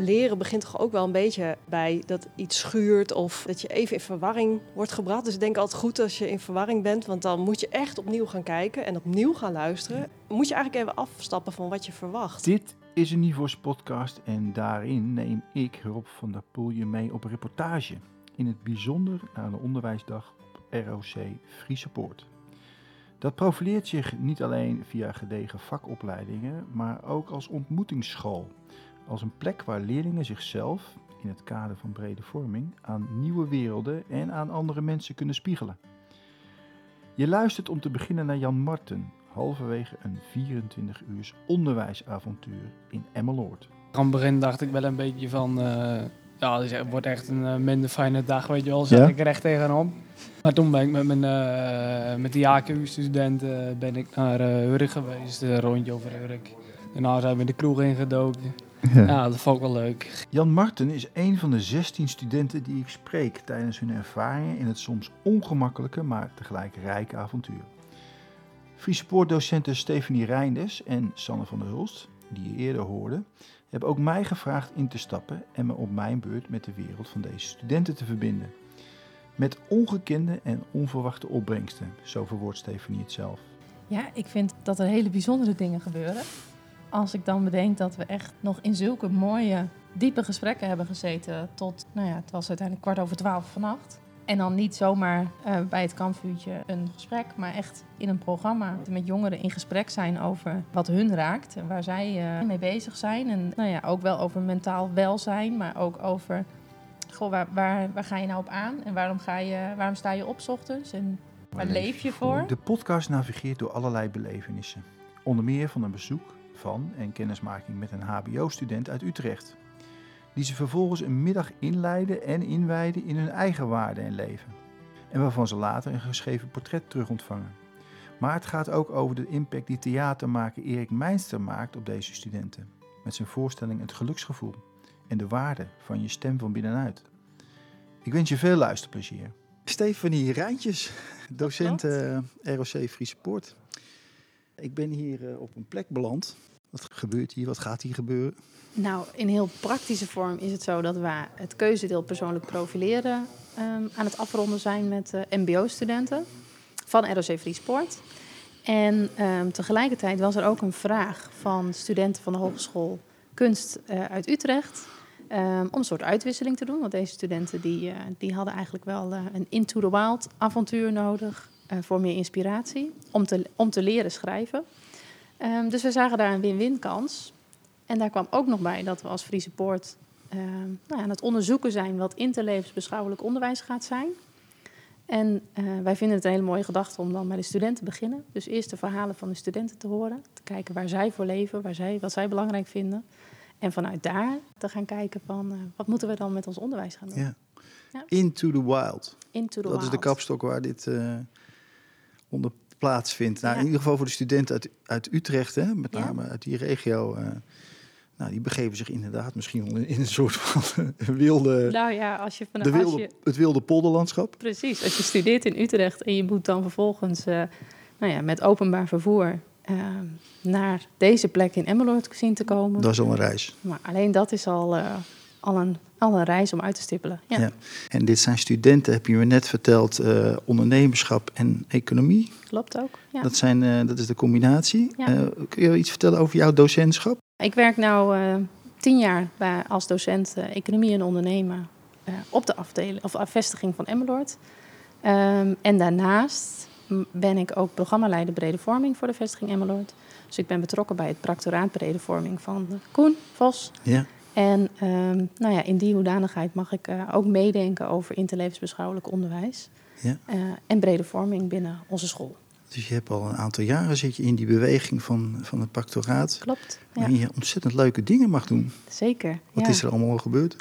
leren begint toch ook wel een beetje bij dat iets schuurt of dat je even in verwarring wordt gebracht. Dus ik denk altijd goed als je in verwarring bent, want dan moet je echt opnieuw gaan kijken en opnieuw gaan luisteren. Moet je eigenlijk even afstappen van wat je verwacht. Dit is een Nivos podcast en daarin neem ik, Rob van der Poel, je mee op reportage. In het bijzonder naar de onderwijsdag op ROC Friese Poort. Dat profileert zich niet alleen via gedegen vakopleidingen, maar ook als ontmoetingsschool. Als een plek waar leerlingen zichzelf, in het kader van brede vorming, aan nieuwe werelden en aan andere mensen kunnen spiegelen. Je luistert om te beginnen naar Jan Marten, halverwege een 24 uurs onderwijsavontuur in Emmeloord. Aan het begin dacht ik wel een beetje van, uh, ja, het wordt echt een uh, minder fijne dag, weet je wel, zat ja? ik er echt tegenop. Maar toen ben ik met, mijn, uh, met de JAKU-studenten ben ik naar Urk geweest, een rondje over Urk. Daarna zijn we de kroeg ingedoken. Ja. ja. dat vond ik wel leuk. Jan Marten is een van de 16 studenten die ik spreek tijdens hun ervaringen in het soms ongemakkelijke, maar tegelijk rijke avontuur. Friese Poortdocenten Stephanie Reinders en Sanne van der Hulst, die je eerder hoorde, hebben ook mij gevraagd in te stappen en me op mijn beurt met de wereld van deze studenten te verbinden. Met ongekende en onverwachte opbrengsten, zo verwoordt Stephanie het zelf. Ja, ik vind dat er hele bijzondere dingen gebeuren. Als ik dan bedenk dat we echt nog in zulke mooie, diepe gesprekken hebben gezeten tot, nou ja, het was uiteindelijk kwart over twaalf vannacht. En dan niet zomaar uh, bij het kampvuurtje een gesprek, maar echt in een programma met jongeren in gesprek zijn over wat hun raakt en waar zij uh, mee bezig zijn. En nou ja, ook wel over mentaal welzijn, maar ook over goh, waar, waar, waar ga je nou op aan en waarom, ga je, waarom sta je op ochtends en waar leef je voor? De podcast navigeert door allerlei belevenissen. Onder meer van een bezoek van en kennismaking met een HBO-student uit Utrecht. Die ze vervolgens een middag inleiden en inwijden in hun eigen waarden en leven. En waarvan ze later een geschreven portret terug ontvangen. Maar het gaat ook over de impact die theatermaker Erik Meinster maakt op deze studenten. Met zijn voorstelling Het Geluksgevoel en de waarde van je stem van binnenuit. Ik wens je veel luisterplezier. Stefanie Rijntjes, docent uh, ROC Friese Poort. Ik ben hier uh, op een plek beland wat gebeurt hier? Wat gaat hier gebeuren? Nou, in heel praktische vorm is het zo dat we het keuzedeel persoonlijk profileren um, aan het afronden zijn met uh, MBO-studenten van ROC Friespoort. En um, tegelijkertijd was er ook een vraag van studenten van de Hogeschool Kunst uh, uit Utrecht. Um, om een soort uitwisseling te doen. Want deze studenten die, die hadden eigenlijk wel een Into the Wild avontuur nodig. Voor meer inspiratie. Om te, om te leren schrijven. Um, dus we zagen daar een win-win kans. En daar kwam ook nog bij dat we als Friese Poort um, nou, aan het onderzoeken zijn wat interlevensbeschouwelijk onderwijs gaat zijn. En uh, wij vinden het een hele mooie gedachte om dan bij de studenten te beginnen. Dus eerst de verhalen van de studenten te horen, te kijken waar zij voor leven, waar zij, wat zij belangrijk vinden. En vanuit daar te gaan kijken van uh, wat moeten we dan met ons onderwijs gaan doen. Ja. Ja. Into the wild. Into the dat is de kapstok waar dit uh, onder plaatsvindt. Nou, In ieder geval voor de studenten uit, uit Utrecht, hè, met name uit die regio. Uh, nou, die begeven zich inderdaad misschien in, in een soort van wilde. Nou ja, als je van de wilde, je, het wilde polderlandschap. Precies, als je studeert in Utrecht en je moet dan vervolgens uh, nou ja, met openbaar vervoer uh, naar deze plek in Emmeloord zien te komen. Dat is al een reis. Maar alleen dat is al, al een al een reis om uit te stippelen. Ja. ja. En dit zijn studenten, heb je me net verteld, uh, ondernemerschap en economie. Klopt ook. Ja. Dat, zijn, uh, dat is de combinatie. Ja. Uh, kun je iets vertellen over jouw docentschap? Ik werk nu tien jaar bij, als docent economie en ondernemen op de afdeling of vestiging van Emmeloord. Um, en daarnaast ben ik ook programmaleider brede vorming voor de vestiging Emmeloord. Dus ik ben betrokken bij het practoraat brede vorming van Koen Vos. Ja. En um, nou ja, in die hoedanigheid mag ik uh, ook meedenken over interlevensbeschouwelijk onderwijs. Ja. Uh, en brede vorming binnen onze school. Dus je hebt al een aantal jaren zit je in die beweging van, van het pactoraat. Klopt. Ja. Waarin je ontzettend leuke dingen mag doen. Zeker. Wat ja. is er allemaal al gebeurd?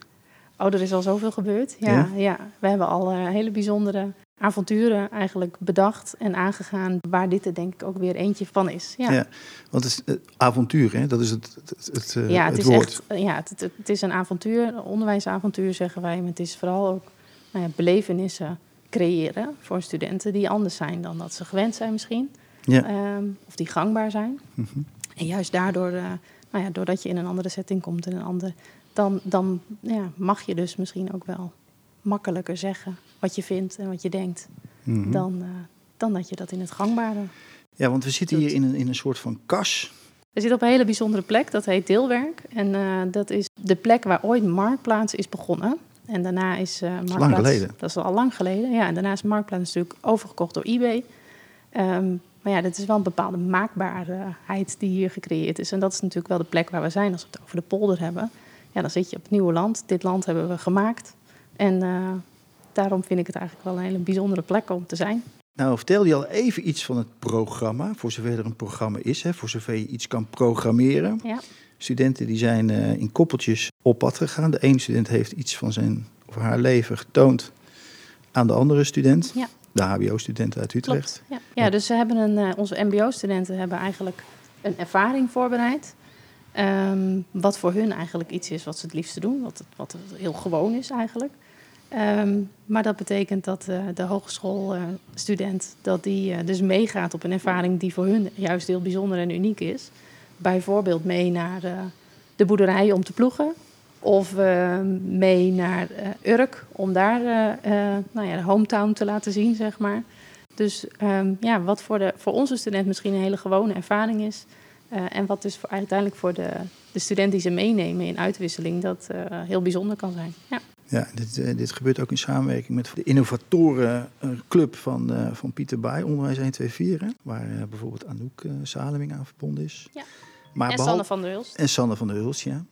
Oh, er is al zoveel gebeurd. Ja, ja? ja. we hebben al uh, hele bijzondere avonturen eigenlijk bedacht en aangegaan, waar dit er denk ik ook weer eentje van is. Ja, ja want het is uh, avontuur, hè? dat is het, het, het, uh, ja, het, het is woord. Echt, ja, het, het, is een avontuur, een onderwijsavontuur zeggen wij, maar het is vooral ook nou ja, belevenissen creëren voor studenten die anders zijn dan dat ze gewend zijn misschien, ja. um, of die gangbaar zijn. Mm -hmm. En juist daardoor uh, nou ja, doordat je in een andere setting komt, in een ander, dan, dan ja, mag je dus misschien ook wel makkelijker zeggen wat je vindt en wat je denkt, Mhm. dan, uh, dan dat je dat in het gangbare. Ja, want we zitten hier in een, in een soort van kas. We zitten op een hele bijzondere plek, dat heet Deelwerk. En uh, dat is de plek waar ooit Marktplaats is begonnen. En daarna is uh, Marktplaats... lang geleden. Dat is al lang geleden, ja. En daarna is Marktplaats natuurlijk overgekocht door eBay. Um, maar ja, dit is wel een bepaalde maakbaarheid die hier gecreëerd is. En dat is natuurlijk wel de plek waar we zijn als we het over de polder hebben. Ja, dan zit je op het nieuwe land. Dit land hebben we gemaakt. En uh, daarom vind ik het eigenlijk wel een hele bijzondere plek om te zijn. Nou, vertelde je al even iets van het programma, voor zover er een programma is, hè, voor zover je iets kan programmeren. Ja. Studenten die zijn uh, in koppeltjes op pad gegaan. De ene student heeft iets van zijn of haar leven getoond aan de andere student. Ja. De HBO-studenten uit Utrecht. Klopt, ja. ja, dus ze hebben een, uh, onze MBO-studenten hebben eigenlijk een ervaring voorbereid. Um, wat voor hun eigenlijk iets is wat ze het liefste doen, wat, wat heel gewoon is eigenlijk. Um, maar dat betekent dat uh, de hogeschoolstudent dat die uh, dus meegaat op een ervaring die voor hun juist heel bijzonder en uniek is. Bijvoorbeeld mee naar de boerderij om te ploegen. Of mee naar Urk om daar nou ja, de hometown te laten zien, zeg maar. Dus um, ja, wat voor, de, voor onze student misschien een hele gewone ervaring is. en wat dus voor, uiteindelijk voor de, de student die ze meenemen in uitwisseling, dat heel bijzonder kan zijn. Ja. Ja, dit, uh, dit gebeurt ook in samenwerking met de innovatorenclub van, uh, van Pieter Baai, Onderwijs 124, hè, waar uh, bijvoorbeeld Anouk Saleming aan verbonden is. Ja. Maar en behal- Sanne van der Hulst. En Sanne van der Hulst, ja.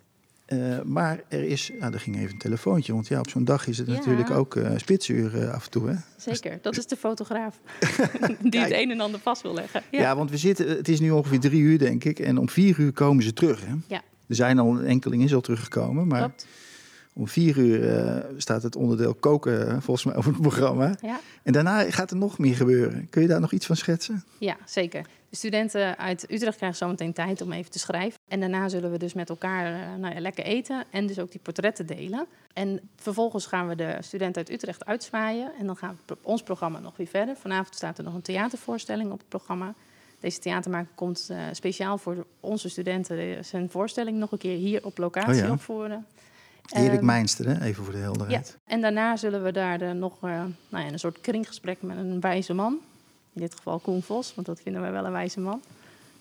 Uh, maar er is, nou, er ging even een telefoontje, want ja, op zo'n dag is het Ja. natuurlijk ook uh, spitsuur uh, af en toe. Hè? Zeker, dat is de fotograaf die het een en ander vast wil leggen. Ja. ja. want we zitten, het is nu ongeveer drie uur, denk ik. En om vier uur komen ze terug. Hè? Ja. Er zijn al een enkeling is al teruggekomen, maar Klopt. Om vier uur uh, staat het onderdeel koken volgens mij over het programma. Ja. En daarna gaat er nog meer gebeuren. Kun je daar nog iets van schetsen? Ja, zeker. De studenten uit Utrecht krijgen zometeen tijd om even te schrijven. En daarna zullen we dus met elkaar uh, nou ja, lekker eten en dus ook die portretten delen. En vervolgens gaan we de studenten uit Utrecht uitzwaaien. En dan gaat ons programma nog weer verder. Vanavond staat er nog een theatervoorstelling op het programma. Deze theatermaker komt uh, speciaal voor onze studenten zijn voorstelling nog een keer hier op locatie Oh ja. opvoeren. Erik Ehm, Meinster, hè? even voor de helderheid. Ja, en daarna zullen we daar uh, nog uh, nou ja, een soort kringgesprek met een wijze man. In dit geval Koen Vos, want dat vinden wij wel een wijze man.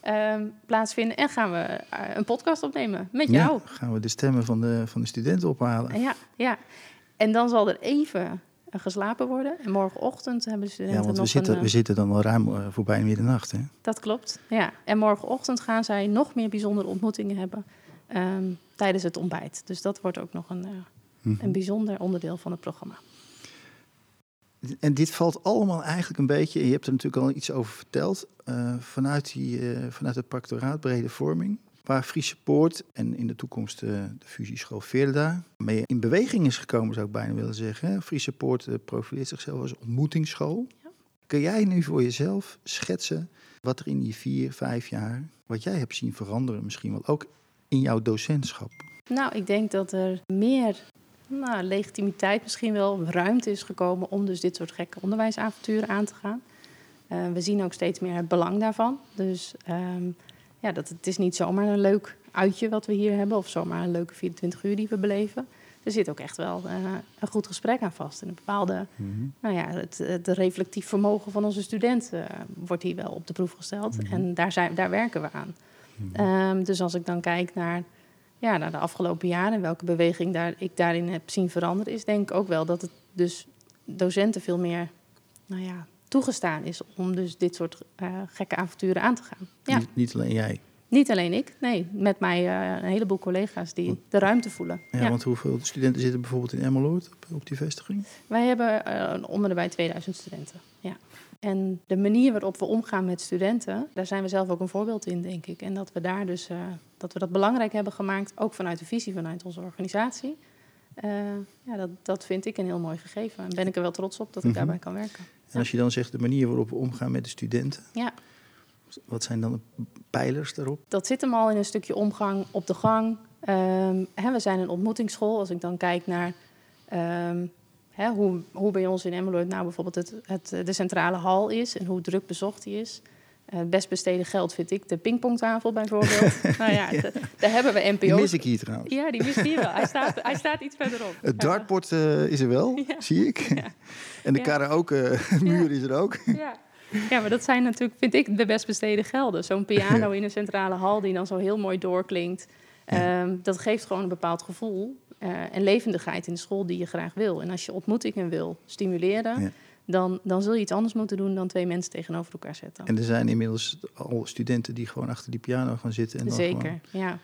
Um, plaatsvinden en gaan we uh, een podcast opnemen met jou. Ja, gaan we de stemmen van de, van de studenten ophalen. Ja, ja, en dan zal er even geslapen worden. En morgenochtend hebben de studenten Ja, want nog we zitten, een, we zitten dan al ruim uh, voorbij middernacht. Hè? Dat klopt, ja. En morgenochtend gaan zij nog meer bijzondere ontmoetingen hebben um, tijdens het ontbijt. Dus dat wordt ook nog een, uh, Mhm. een bijzonder onderdeel van het programma. En dit valt allemaal eigenlijk een beetje, je hebt er natuurlijk al iets over verteld, uh, vanuit, die, uh, vanuit het practoraat brede vorming, waar Friese Poort en in de toekomst uh, de fusieschool Veerda mee in beweging is gekomen, zou ik bijna willen zeggen. Friese Poort profileert zichzelf als ontmoetingsschool. Ja. Kun jij nu voor jezelf schetsen wat er in die vier, vijf jaar, wat jij hebt zien veranderen misschien wel, ook in jouw docentschap? Nou, ik denk dat er meer nou, legitimiteit misschien wel, ruimte is gekomen om dus dit soort gekke onderwijsavonturen aan te gaan. Uh, we zien ook steeds meer het belang daarvan. Dus um, ja, dat, het is niet zomaar een leuk uitje wat we hier hebben, of zomaar een leuke 24 uur die we beleven. Er zit ook echt wel uh, een goed gesprek aan vast. En een bepaalde, mm-hmm. nou ja, het, het reflectief vermogen van onze studenten uh, wordt hier wel op de proef gesteld. Mm-hmm. En daar, zijn, daar werken we aan. Um, dus als ik dan kijk naar ja, naar de afgelopen jaren en welke beweging daar, ik daarin heb zien veranderen, is denk ik ook wel dat het dus docenten veel meer nou ja, toegestaan is om dus dit soort uh, gekke avonturen aan te gaan. Ja. Niet, niet, alleen jij. Niet alleen ik, nee. Met mij uh, een heleboel collega's die de ruimte voelen. Ja, ja. want hoeveel studenten zitten bijvoorbeeld in Emmeloord op, op die vestiging? Wij hebben uh, om en nabij 2000 studenten, ja. En de manier waarop we omgaan met studenten, daar zijn we zelf ook een voorbeeld in, denk ik. En dat we daar dus uh, dat we dat belangrijk hebben gemaakt, ook vanuit de visie vanuit onze organisatie. Uh, ja, dat, dat vind ik een heel mooi gegeven. En ben ik er wel trots op dat ik mm-hmm. daarbij kan werken. En als je dan zegt de manier waarop we omgaan met de studenten, ja. wat zijn dan de pijlers daarop? Dat zit hem al in een stukje omgang op de gang. Um, hè, we zijn een ontmoetingsschool. Als ik dan kijk naar um, Hè, hoe, hoe bij ons in Emmeloord nou bijvoorbeeld het, het, de centrale hal is en hoe druk bezocht die is. Uh, best besteden geld vind ik de pingpongtafel bijvoorbeeld. nou ja, daar hebben we NPO's. Die mis ik hier trouwens. Ja, die mis hier wel. Hij staat, hij staat iets verderop. Het dartbord uh, is er wel, zie ik. Ja. En de karaoke-muur is er ook. Ja. ja, maar dat zijn natuurlijk, vind ik, de best besteden gelden. Zo'n piano in een centrale hal die dan zo heel mooi doorklinkt. Um, dat geeft gewoon een bepaald gevoel en levendigheid in de school die je graag wil. En als je ontmoetingen wil stimuleren, dan, dan zul je iets anders moeten doen dan twee mensen tegenover elkaar zetten. En er zijn inmiddels al studenten die gewoon achter die piano gaan zitten. En Zeker, ja.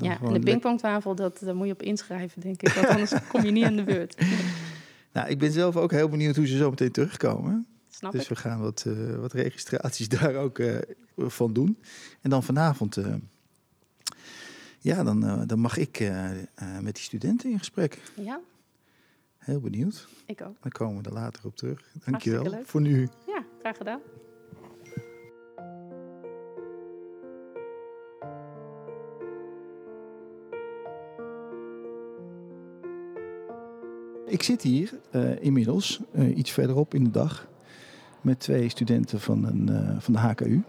Ja, en de pingpongtafel, dat, daar moet je op inschrijven, denk ik. Want anders kom je niet aan de beurt. nou, ik ben zelf ook heel benieuwd hoe ze zo meteen terugkomen. Snap dus we gaan wat, uh, wat registraties daar ook uh, van doen. En dan vanavond, uh, ja, dan, dan mag ik met die studenten in gesprek. Ja. Heel benieuwd. Ik ook. Dan komen we er later op terug. Dankjewel voor nu. Ja, graag gedaan. Ik zit hier uh, inmiddels uh, iets verderop in de dag met twee studenten van, een, uh, van de HKU.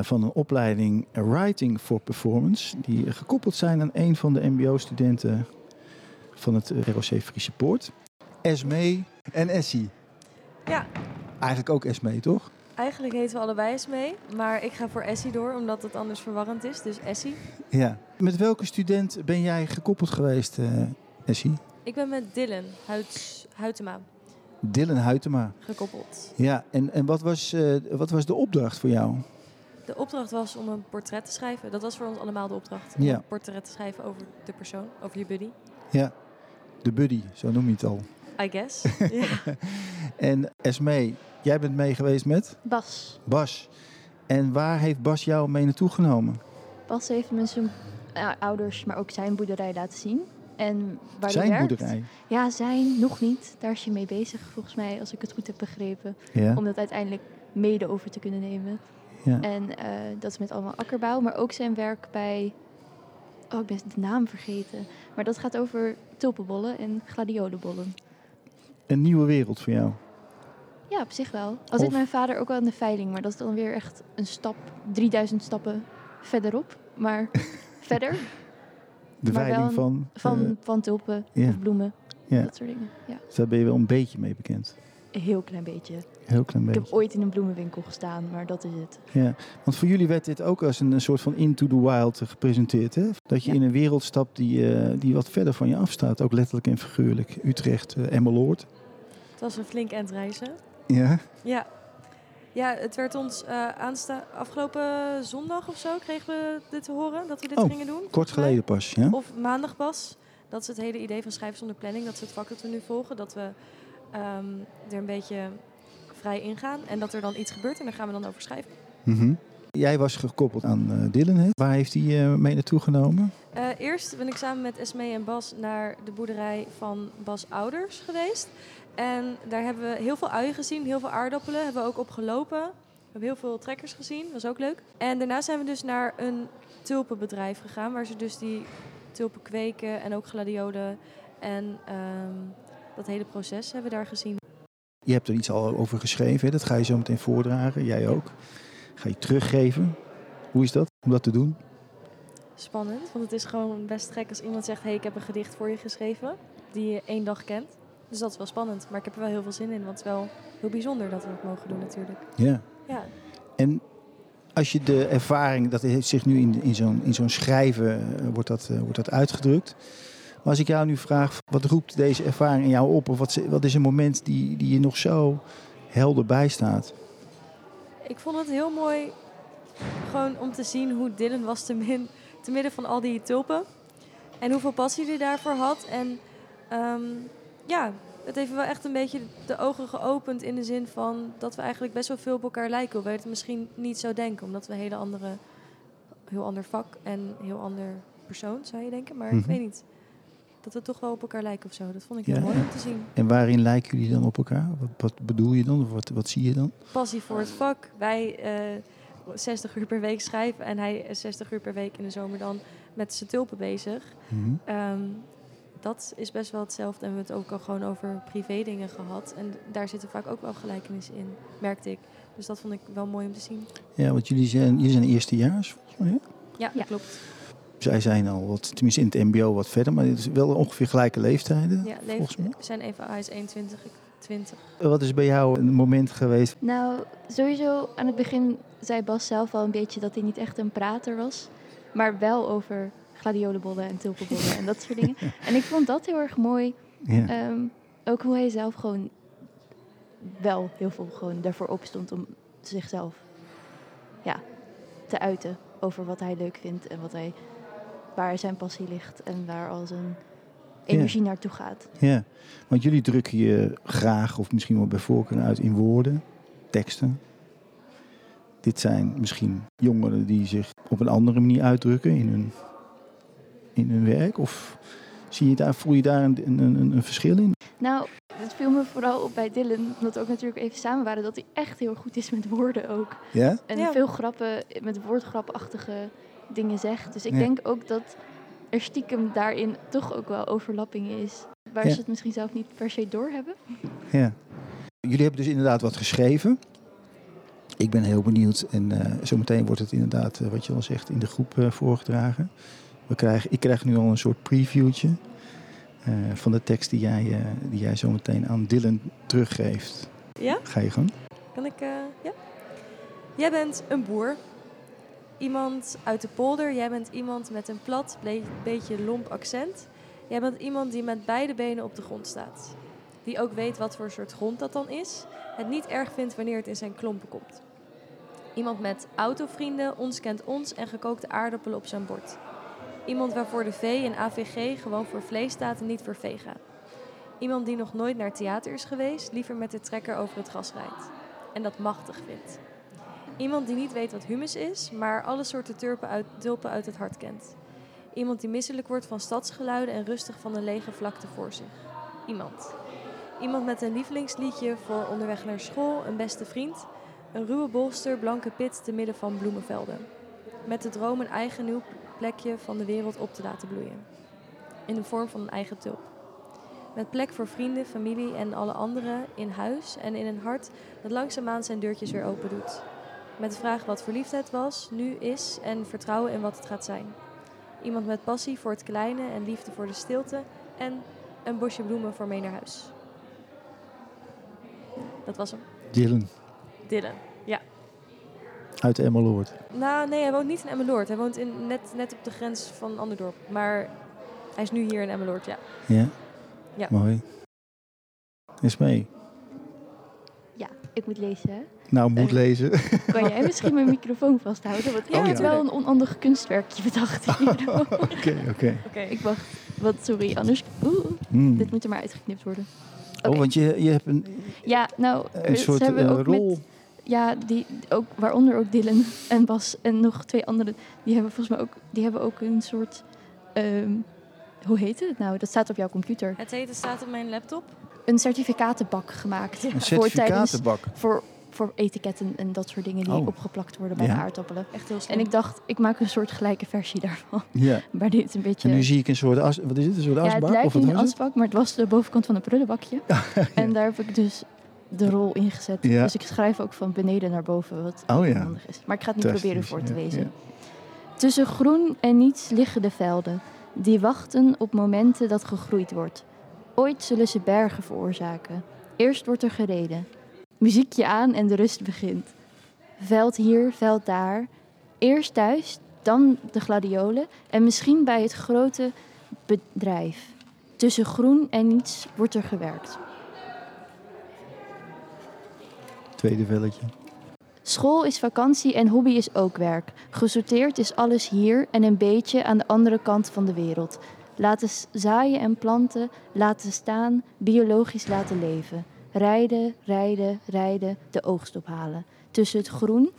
Van een opleiding Writing for Performance, die gekoppeld zijn aan een van de MBO-studenten van het ROC Friese Poort. Esme en Essie. Ja. Eigenlijk ook Esme, toch? Eigenlijk heten we allebei Esme, maar ik ga voor Essie door, omdat het anders verwarrend is, dus Essie. Ja. Met welke student ben jij gekoppeld geweest, uh, Essie? Ik ben met Dylan Huytema. Dylan Huytema. Gekoppeld. Ja, en, en wat, was, uh, wat was de opdracht voor jou? De opdracht was om een portret te schrijven. Dat was voor ons allemaal de opdracht. Om ja. een portret te schrijven over de persoon, over je buddy. Ja, de buddy, zo noem je het al. I guess. ja. En Esme, jij bent mee geweest met? Bas. Bas. En waar heeft Bas jou mee naartoe genomen? Bas heeft me zijn uh, ouders, maar ook zijn boerderij laten zien. En waar zijn werkt, boerderij? Ja, zijn, nog niet. Daar is je mee bezig, volgens mij, als ik het goed heb begrepen. Ja. Om dat uiteindelijk mede over te kunnen nemen. Ja. En uh, dat is met allemaal akkerbouw, maar ook zijn werk bij... Oh, ik ben de naam vergeten. Maar dat gaat over tulpenbollen en gladiolenbollen. Een nieuwe wereld voor jou? Ja, op zich wel. Al zit mijn vader ook wel in de veiling, maar dat is dan weer echt een stap, 3000 stappen verderop. Maar verder. De maar veiling van? Van, uh, van tulpen of bloemen. Dat soort dingen. Ja. Dus daar ben je wel een beetje mee bekend? Een heel klein beetje. Heel klein beetje. Ik heb ooit in een bloemenwinkel gestaan, maar dat is het. Ja, want voor jullie werd dit ook als een, een soort van into the wild gepresenteerd. Hè? Dat je Ja. in een wereld stapt die, uh, die wat verder van je afstaat. Ook letterlijk en figuurlijk. Utrecht, uh, Emmeloord. Het was een flink endreizen. Ja, Ja. Ja, het werd ons uh, aansta afgelopen zondag of zo kregen we dit te horen dat we dit Oh, gingen doen. kort geleden pas. Ja? Of maandag pas. Dat is het hele idee van schrijven zonder planning. Dat is het vak dat we nu volgen. Dat we um, er een beetje vrij ingaan. En dat er dan iets gebeurt en daar gaan we dan over schrijven. Mm -hmm. Jij was gekoppeld aan uh, Dylan. Hè? Waar heeft hij uh, mee naartoe genomen? Uh, eerst ben ik samen met Esme en Bas naar de boerderij van Bas' ouders geweest. En daar hebben we heel veel uien gezien, heel veel aardappelen. Hebben we ook op gelopen. We hebben heel veel trekkers gezien, was ook leuk. En daarna zijn we dus naar een tulpenbedrijf gegaan, waar ze dus die tulpen kweken en ook gladiolen. En um, dat hele proces hebben we daar gezien. Je hebt er iets al over geschreven, hè? dat ga je zo meteen voordragen. Jij ook. Ga je teruggeven. Hoe is dat om dat te doen? Spannend, want het is gewoon best gek als iemand zegt... hé, hey, ik heb een gedicht voor je geschreven, die je één dag kent. Dus dat is wel spannend, maar ik heb er wel heel veel zin in. Want het is wel heel bijzonder dat we het mogen doen natuurlijk. Ja. ja. En als je de ervaring, dat heeft zich nu in, in zo'n in zo'n schrijven, uh, wordt, dat, uh, wordt dat uitgedrukt. Maar als ik jou nu vraag, wat roept deze ervaring in jou op? Of wat, wat is een moment die, die je nog zo helder bijstaat? Ik vond het heel mooi gewoon om te zien hoe Dylan was te, min, te midden van al die tulpen. En hoeveel passie hij daarvoor had. En um, ja, het heeft wel echt een beetje de ogen geopend in de zin van dat we eigenlijk best wel veel op elkaar lijken. Hoewel je het misschien niet zo denken, omdat we een hele andere, heel ander vak en heel ander persoon zou je denken. Maar mm -hmm. ik weet niet. Dat we toch wel op elkaar lijken of zo. Dat vond ik heel ja. mooi om te zien. En waarin lijken jullie dan op elkaar? Wat, wat bedoel je dan? Of wat, wat zie je dan? Passie voor het vak. Wij uh, 60 uur per week schrijven en hij 60 uur per week in de zomer dan met zijn tulpen bezig. Mhm. Mm -hmm. um, dat is best wel hetzelfde. En we hebben het ook al gewoon over privé dingen gehad. En daar zitten vaak ook wel gelijkenissen in, merkte ik. Dus dat vond ik wel mooi om te zien. Ja, want jullie zijn, jullie zijn eerstejaars, volgens mij. hè? Ja, Ja. dat klopt. Zij zijn al wat, tenminste in het mbo wat verder, maar het is wel ongeveer gelijke leeftijden. Ja, mij. we zijn even, hij is 21, ik 20. Wat is bij jou een moment geweest? Nou, sowieso aan het begin zei Bas zelf al een beetje dat hij niet echt een prater was. Maar wel over gladiolenbollen en tulpenbollen en dat soort dingen. En ik vond dat heel erg mooi. Ja. Ehm, ook hoe hij zelf gewoon wel heel veel gewoon daarvoor opstond om zichzelf ja, te uiten over wat hij leuk vindt en wat hij, waar zijn passie ligt en waar al zijn energie naartoe gaat. Ja, want jullie drukken je graag, of misschien wel bij voorkeur uit in woorden, teksten. Dit zijn misschien jongeren die zich op een andere manier uitdrukken in hun, in hun werk. Of zie je daar, voel je daar een, een, een, een verschil in? Nou, het viel me vooral op bij Dylan, omdat we ook natuurlijk even samen waren, dat hij echt heel goed is met woorden ook. Ja? En Ja. veel grappen, met woordgrapachtige dingen zegt. Dus ik Ja. denk ook dat er stiekem daarin toch ook wel overlapping is. Waar Ja. ze het misschien zelf niet per se doorhebben. Ja. Jullie hebben dus inderdaad wat geschreven. Ik ben heel benieuwd en eh, zometeen wordt het inderdaad, eh, wat je al zegt, in de groep eh, voorgedragen. We krijgen, ik krijg nu al een soort previewtje eh, van de tekst die jij, eh, die jij zometeen aan Dylan teruggeeft. Ja? Ga je gang? Kan ik, eh, ja? Jij bent een boer. Iemand uit de polder. Jij bent iemand met een plat, beetje lomp accent. Jij bent iemand die met beide benen op de grond staat. Die ook weet wat voor soort grond dat dan is. Het niet erg vindt wanneer het in zijn klompen komt. Iemand met autovrienden, ons kent ons en gekookte aardappelen op zijn bord. Iemand waarvoor de V in AVG gewoon voor vlees staat en niet voor vega. Iemand die nog nooit naar theater is geweest, liever met de trekker over het gras rijdt. En dat machtig vindt. Iemand die niet weet wat humus is, maar alle soorten tulpen uit, uit het hart kent. Iemand die misselijk wordt van stadsgeluiden en rustig van een lege vlakte voor zich. Iemand. Iemand met een lievelingsliedje voor onderweg naar school, een beste vriend. Een ruwe bolster, blanke pit te midden van bloemenvelden. Met de droom een eigen nieuw plekje van de wereld op te laten bloeien. In de vorm van een eigen tulp. Met plek voor vrienden, familie en alle anderen in huis en in een hart dat langzaamaan zijn deurtjes weer open doet. Met de vraag wat verliefdheid was, nu is en vertrouwen in wat het gaat zijn. Iemand met passie voor het kleine en liefde voor de stilte en een bosje bloemen voor mee naar huis. Dat was hem. Dylan Dylan. uit Emmeloord. Nou, nee, hij woont niet in Emmeloord. Hij woont in, net, net op de grens van een ander dorp. Maar hij is nu hier in Emmeloord, ja. Ja? Ja. Mooi. Is mee. Ja, ik moet lezen hè. Nou, moet lezen. Kan jij misschien mijn microfoon vasthouden? Want ik Oh, heb ja. wel een onhandig kunstwerkje bedacht hier. Oké, oké. Oké. ik wacht. Wat, sorry, anders... Oeh, Hmm. dit moet er maar uitgeknipt worden. Oh, want je, je hebt een, Ja, nou, een eh, soort ze hebben eh, ook rol. met Ja, die, ook, waaronder ook Dylan en Bas en nog twee anderen. Die hebben volgens mij ook, die hebben ook een soort... ehm, hoe heet het nou? Dat staat op jouw computer. Het heet, het staat op mijn laptop. Een certificatenbak gemaakt. Een voor, tijdens, certificatenbak. voor, voor etiketten en dat soort dingen die Oh. opgeplakt worden bij Ja. de aardappelen. Echt heel slim. En ik dacht, ik maak een soort gelijke versie daarvan. Ja. Maar dit is een beetje... En nu zie ik een soort as, wat is het? Een soort ja, asbak? het lijkt of wat een asbak, maar het was de bovenkant van een prullenbakje. En daar heb ik dus de rol in gezet. Ja. Dus ik schrijf ook van beneden naar boven, wat Oh ja. handig is. Maar ik ga het niet proberen voor te ja, lezen. ja. Tussen groen en niets liggen de velden, die wachten op momenten dat gegroeid wordt. Ooit zullen ze bergen veroorzaken. Eerst wordt er gereden. Muziekje aan en de rust begint. Veld hier, veld daar. Eerst thuis, dan de gladiolen en misschien bij het grote bedrijf. Tussen groen en niets wordt er gewerkt. Tweede velletje. School is vakantie en hobby is ook werk. Gesorteerd is alles hier en een beetje aan de andere kant van de wereld. Laten zaaien en planten, laten staan, biologisch laten leven. Rijden, rijden, rijden, de oogst ophalen. Tussen het groen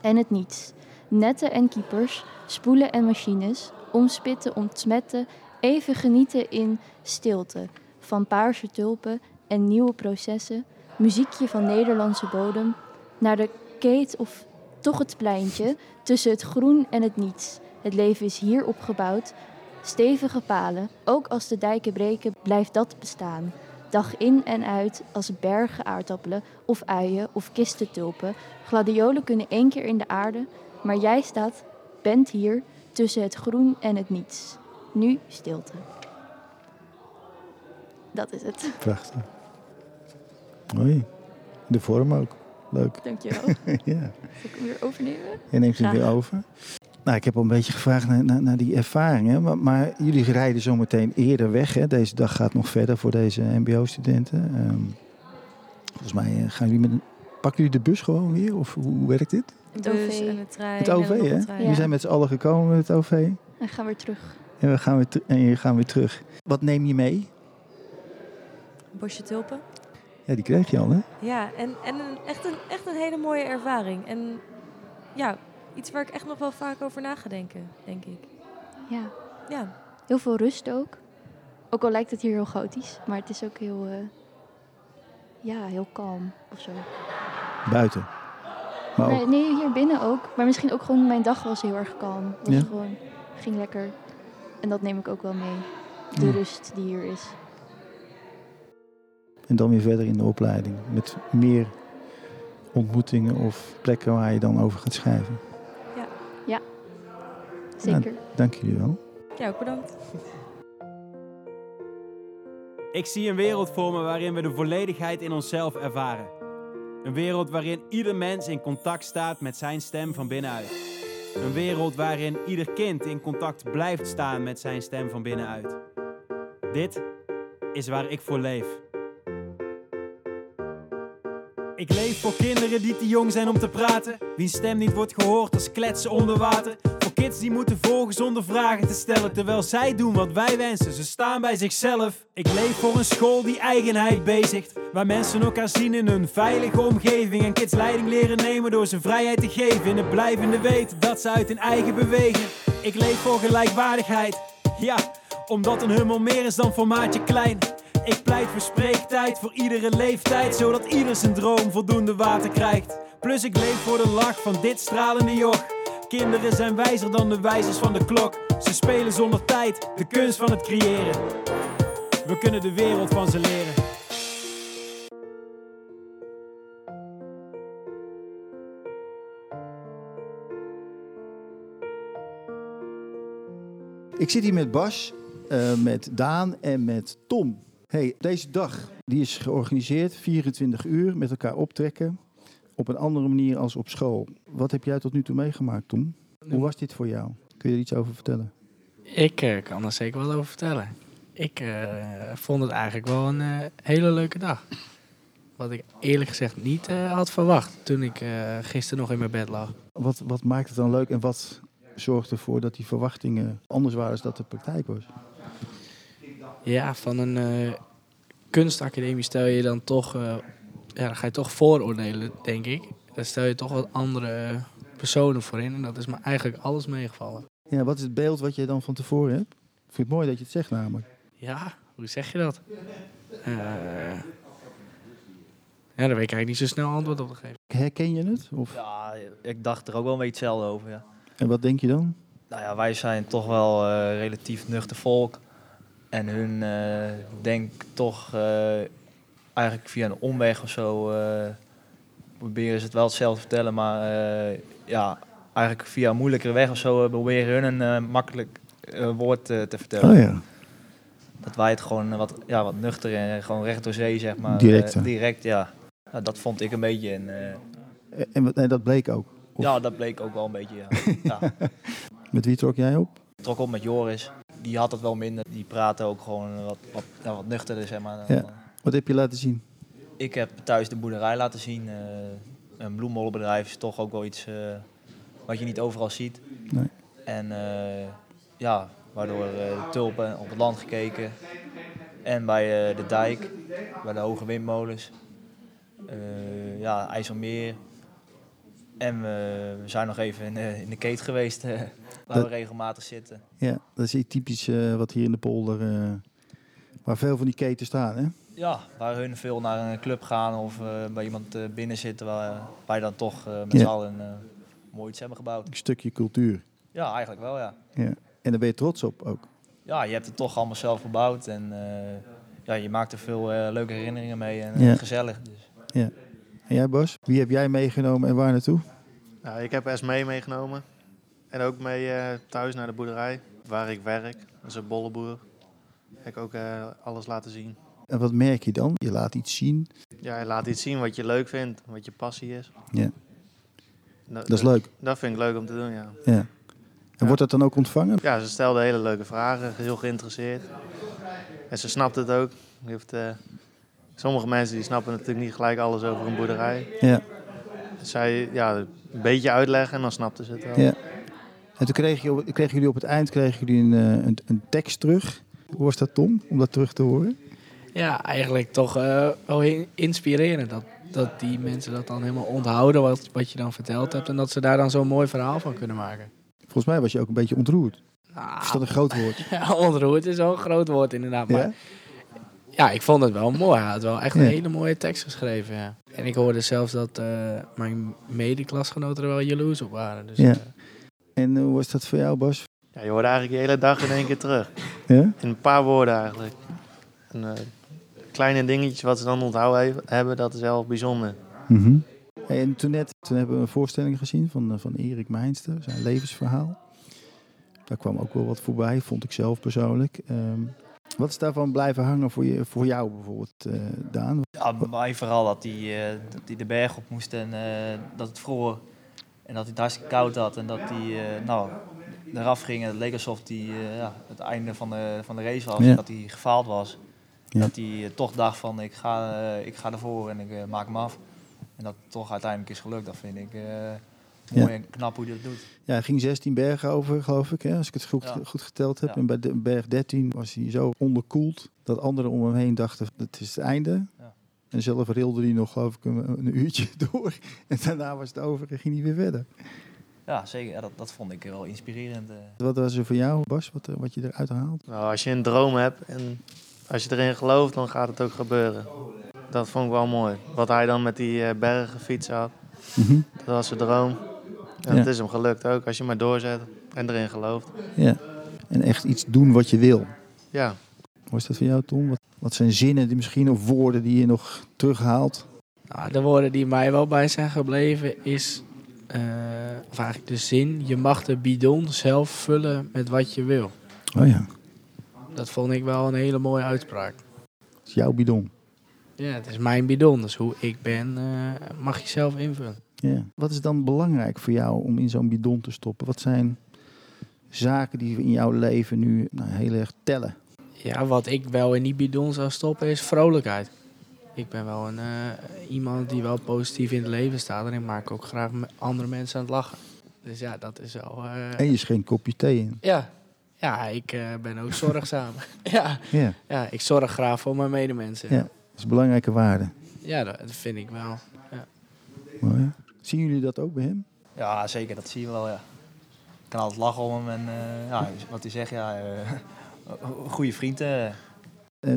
en het niets. Netten en kiepers, spoelen en machines, omspitten, ontsmetten, even genieten in stilte. Van paarse tulpen en nieuwe processen, muziekje van Nederlandse bodem, naar de keet of toch het pleintje tussen het groen en het niets. Het leven is hier opgebouwd. Stevige palen, ook als de dijken breken, blijft dat bestaan. Dag in en uit als bergen aardappelen of uien of kisten tulpen. Gladiolen kunnen één keer in de aarde, maar jij staat, bent hier tussen het groen en het niets. Nu stilte. Dat is het. Prachtig. Mooi. De vorm ook. Leuk. Dankjewel. ja. Zal ik hem weer overnemen? Je neemt hem Graag. weer over. Nou, ik heb al een beetje gevraagd naar, naar, naar die ervaringen. Maar, maar jullie rijden zometeen eerder weg. Hè? Deze dag gaat nog verder voor deze MBO-studenten. Ehm, volgens mij eh, gaan jullie met een. Pakken jullie de bus gewoon weer? Of hoe, hoe werkt dit? Het bus OV. en een trein. Het OV, hè? Ja. Jullie zijn met z'n allen gekomen met het OV. En gaan weer terug. En we gaan weer, en je gaan weer terug. Wat neem je mee? Een bosje tulpen. Ja, die kreeg je al, hè? Ja, en, en een, echt, een, echt een hele mooie ervaring. En ja, iets waar ik echt nog wel vaak over na ga denken, denk ik. Ja. Ja, Heel veel rust ook. Ook al lijkt het hier heel chaotisch, maar het is ook heel, eh, ja, heel kalm of zo. Buiten. Maar Nee, ook, nee, hier binnen ook. Maar misschien ook gewoon mijn dag was heel erg kalm. Was Ja? gewoon, ging lekker. En dat neem ik ook wel mee. De Ja. rust die hier is. en dan weer verder in de opleiding. Met meer ontmoetingen of plekken waar je dan over gaat schrijven. Zeker. Dank jullie wel. ja ook bedankt. Ik zie een wereld voor me waarin we de volledigheid in onszelf ervaren. Een wereld waarin ieder mens in contact staat met zijn stem van binnenuit. Een wereld waarin ieder kind in contact blijft staan met zijn stem van binnenuit. Dit is waar ik voor leef. Ik leef voor kinderen die te jong zijn om te praten. Wiens stem niet wordt gehoord als kletsen onder water. Voor kids die moeten volgen zonder vragen te stellen. Terwijl zij doen wat wij wensen, ze staan bij zichzelf. Ik leef voor een school die eigenheid bezigt. Waar mensen elkaar zien in een veilige omgeving. En kids leiding leren nemen door ze vrijheid te geven. In het blijvende weten dat ze uit hun eigen bewegen. Ik leef voor gelijkwaardigheid. Ja, omdat een hummel meer is dan formaatje klein. Ik pleit voor spreektijd voor iedere leeftijd, zodat ieder zijn droom voldoende water krijgt. Plus ik leef voor de lach van dit stralende joch. Kinderen zijn wijzer dan de wijzers van de klok. Ze spelen zonder tijd, de kunst van het creëren. We kunnen de wereld van ze leren. Ik zit hier met Bas, eh, met Daan en met Tom. Hey, deze dag die is georganiseerd, 24 uur met elkaar optrekken. Op een andere manier als op school. Wat heb jij tot nu toe meegemaakt, Tom? Hoe was dit voor jou? Kun je er iets over vertellen? Ik eh, kan er zeker wat over vertellen. Ik eh, vond het eigenlijk wel een eh, hele leuke dag. Wat ik eerlijk gezegd niet had verwacht toen ik gisteren nog in mijn bed lag. Wat, wat maakt het dan leuk en wat zorgt ervoor dat die verwachtingen anders waren dan dat de praktijk was? Ja, van een eh, kunstacademie stel je dan toch, eh, ja, dan ga je toch vooroordelen, denk ik. Daar stel je toch wat andere personen voor in en dat is me eigenlijk alles meegevallen. Ja, wat is het beeld wat je dan van tevoren hebt? Ik vind het mooi dat je het zegt namelijk. Ja, hoe zeg je dat? Eh, ja, daar weet ik eigenlijk niet zo snel antwoord op te geven. Herken je het? Of, Ja, ik dacht er ook wel een beetje hetzelfde over, ja. En wat denk je dan? Nou ja, wij zijn toch wel eh, relatief nuchter volk. En hun eh denk toch eh, eigenlijk via een omweg of zo eh, proberen ze het wel hetzelfde te vertellen. Maar ja, eigenlijk via een moeilijkere weg of zo proberen hun een makkelijk woord te vertellen. Oh ja. Dat wij het gewoon wat, ja, wat nuchter en gewoon recht door zee, zeg maar. Direct, direct, ja. ja. Dat vond ik een beetje. En, En, en dat bleek ook. Of- ja, dat bleek ook wel een beetje, ja. ja. Met wie trok jij op? Ik trok op met Joris. Die had het wel minder. Die praatte ook gewoon wat, wat, ja, wat nuchterder, zeg maar. Ja. Wat heb je laten zien? Ik heb thuis de boerderij laten zien. eh, een bloembollenbedrijf is toch ook wel iets eh, wat je niet overal ziet. Nee. En eh, ja, waardoor tulpen op het land gekeken. En bij de dijk, bij de hoge windmolens. Ja, IJsselmeer. En we, zijn nog even in, de- in de keet geweest, waar Dat- we regelmatig zitten. Ja, dat is iets typisch eh, wat hier in de polder, eh, waar veel van die keten staan. Hè? Ja, waar hun veel naar een club gaan of eh, bij iemand eh, binnen zitten waar wij dan toch eh, met Ja. z'n allen eh, mooi iets hebben gebouwd. Een stukje cultuur. Ja, eigenlijk wel ja. Ja. En daar ben je trots op ook. Ja, je hebt het toch allemaal zelf gebouwd en eh, ja, je maakt er veel leuke herinneringen mee en Ja. gezellig. Dus. En jij Bas, wie heb jij meegenomen en waar naartoe? Nou, ik heb Esmee meegenomen. En ook mee eh, thuis naar de boerderij waar ik werk. Dat is een bolleboer. Heb ik ook eh, alles laten zien. En wat merk je dan? Je laat iets zien. Ja, je laat iets zien wat je leuk vindt, wat je passie is. Ja. Dat, Dat is leuk. Dat vind ik leuk om te doen, ja. Ja. En Ja. wordt dat dan ook ontvangen? Ja, ze stelde hele leuke vragen, heel geïnteresseerd. En ze snapt het ook. Je Heeft, eh, sommige mensen die snappen natuurlijk niet gelijk alles over een boerderij. Ja. Zij ja, een beetje uitleggen en dan snapten ze het wel. Ja. En toen kregen jullie op het eind kregen jullie een, eh, een, een tekst terug. Hoe was dat, Tom, om dat terug te horen? Ja, eigenlijk toch eh, wel in- inspirerend. Dat, dat die mensen dat dan helemaal onthouden wat, wat je dan verteld hebt. En dat ze daar dan zo'n mooi verhaal van kunnen maken. Volgens mij was je ook een beetje ontroerd. Nou, Is dat een groot woord? ja, ontroerd is wel een groot woord inderdaad. Maar Ja? ja, ik vond het wel mooi. Hij had wel echt een Ja. hele mooie tekst geschreven. Ja. En ik hoorde zelfs dat eh, mijn medeklasgenoten er wel jaloers op waren. Dus, Ja. En hoe was dat voor jou, Bas? Ja, je hoort eigenlijk de hele dag in één keer terug. Ja? In een paar woorden eigenlijk. En, eh, kleine dingetjes wat ze dan onthouden he- hebben, dat is wel bijzonder. Mhm. Hey, En toen net toen hebben we een voorstelling gezien van, eh, van Erik Meinster, zijn levensverhaal. Daar kwam ook wel wat voorbij, vond ik zelf persoonlijk. Ehm, wat is daarvan blijven hangen voor, je, voor jou bijvoorbeeld, eh, Daan? Ja, bij mij vooral dat hij, eh, hij de berg op moest en eh, dat het vroor. En dat hij het hartstikke koud had en dat hij eh, nou, eraf ging. En het leek alsof hij eh, ja, het einde van de, van de race was. Ja. En dat hij gefaald was. Ja. Dat hij eh, toch dacht van ik ga, ik ga ervoor en ik maak hem af. En dat toch uiteindelijk is gelukt. Dat vind ik mooi Ja. en knap hoe hij dat doet. Ja, hij ging 16 bergen over, geloof ik, hè, als ik het goed, Ja. goed geteld heb. Ja. En bij de berg 13 was hij zo onderkoeld dat anderen om hem heen dachten, het is het einde. En zelf rilde hij nog, geloof ik, een, een uurtje door. En daarna was het over en ging hij weer verder. Ja, zeker. Ja, dat, dat vond ik wel inspirerend. eh. Wat was er voor jou, Bas, wat, wat je eruit haalt? Nou, als je een droom hebt en als je erin gelooft, dan gaat het ook gebeuren. Dat vond ik wel mooi. Wat hij dan met die eh, bergen fietsen had, Mhm. dat was zijn droom. En Ja. het is hem gelukt ook, als je maar doorzet en erin gelooft. Ja. En echt iets doen wat je wil. Ja, Hoe is dat voor jou, Tom? Wat, wat zijn zinnen die misschien of woorden die je nog terughaalt? nou, de woorden die mij wel bij zijn gebleven is... eh, of eigenlijk de zin... Je mag de bidon zelf vullen met wat je wil. Oh ja, Dat vond ik wel een hele mooie uitspraak. dat is jouw bidon. Ja, het is mijn bidon. Dus hoe ik ben, eh, mag je zelf invullen. Ja. Wat is dan belangrijk voor jou om in zo'n bidon te stoppen? Wat zijn zaken die in jouw leven nu nou, heel erg tellen? Ja, wat ik wel in die bidon zou stoppen is vrolijkheid. Ik ben wel een, eh, iemand die wel positief in het leven staat. En ik maak ook graag andere mensen aan het lachen. Dus ja, dat is wel... eh, En je schenkt kopje thee in. ja. ja, ik eh, ben ook zorgzaam. ja. Ja, ja, ik zorg graag voor mijn medemensen. Ja. dat is een belangrijke waarde. Ja, dat vind ik wel. Mooi. Zien jullie dat ook bij hem? Ja, zeker. Dat zie je wel, ja. Ik kan altijd lachen om hem en eh, ja, wat hij zegt, ja, eh, goede vriend. eh. En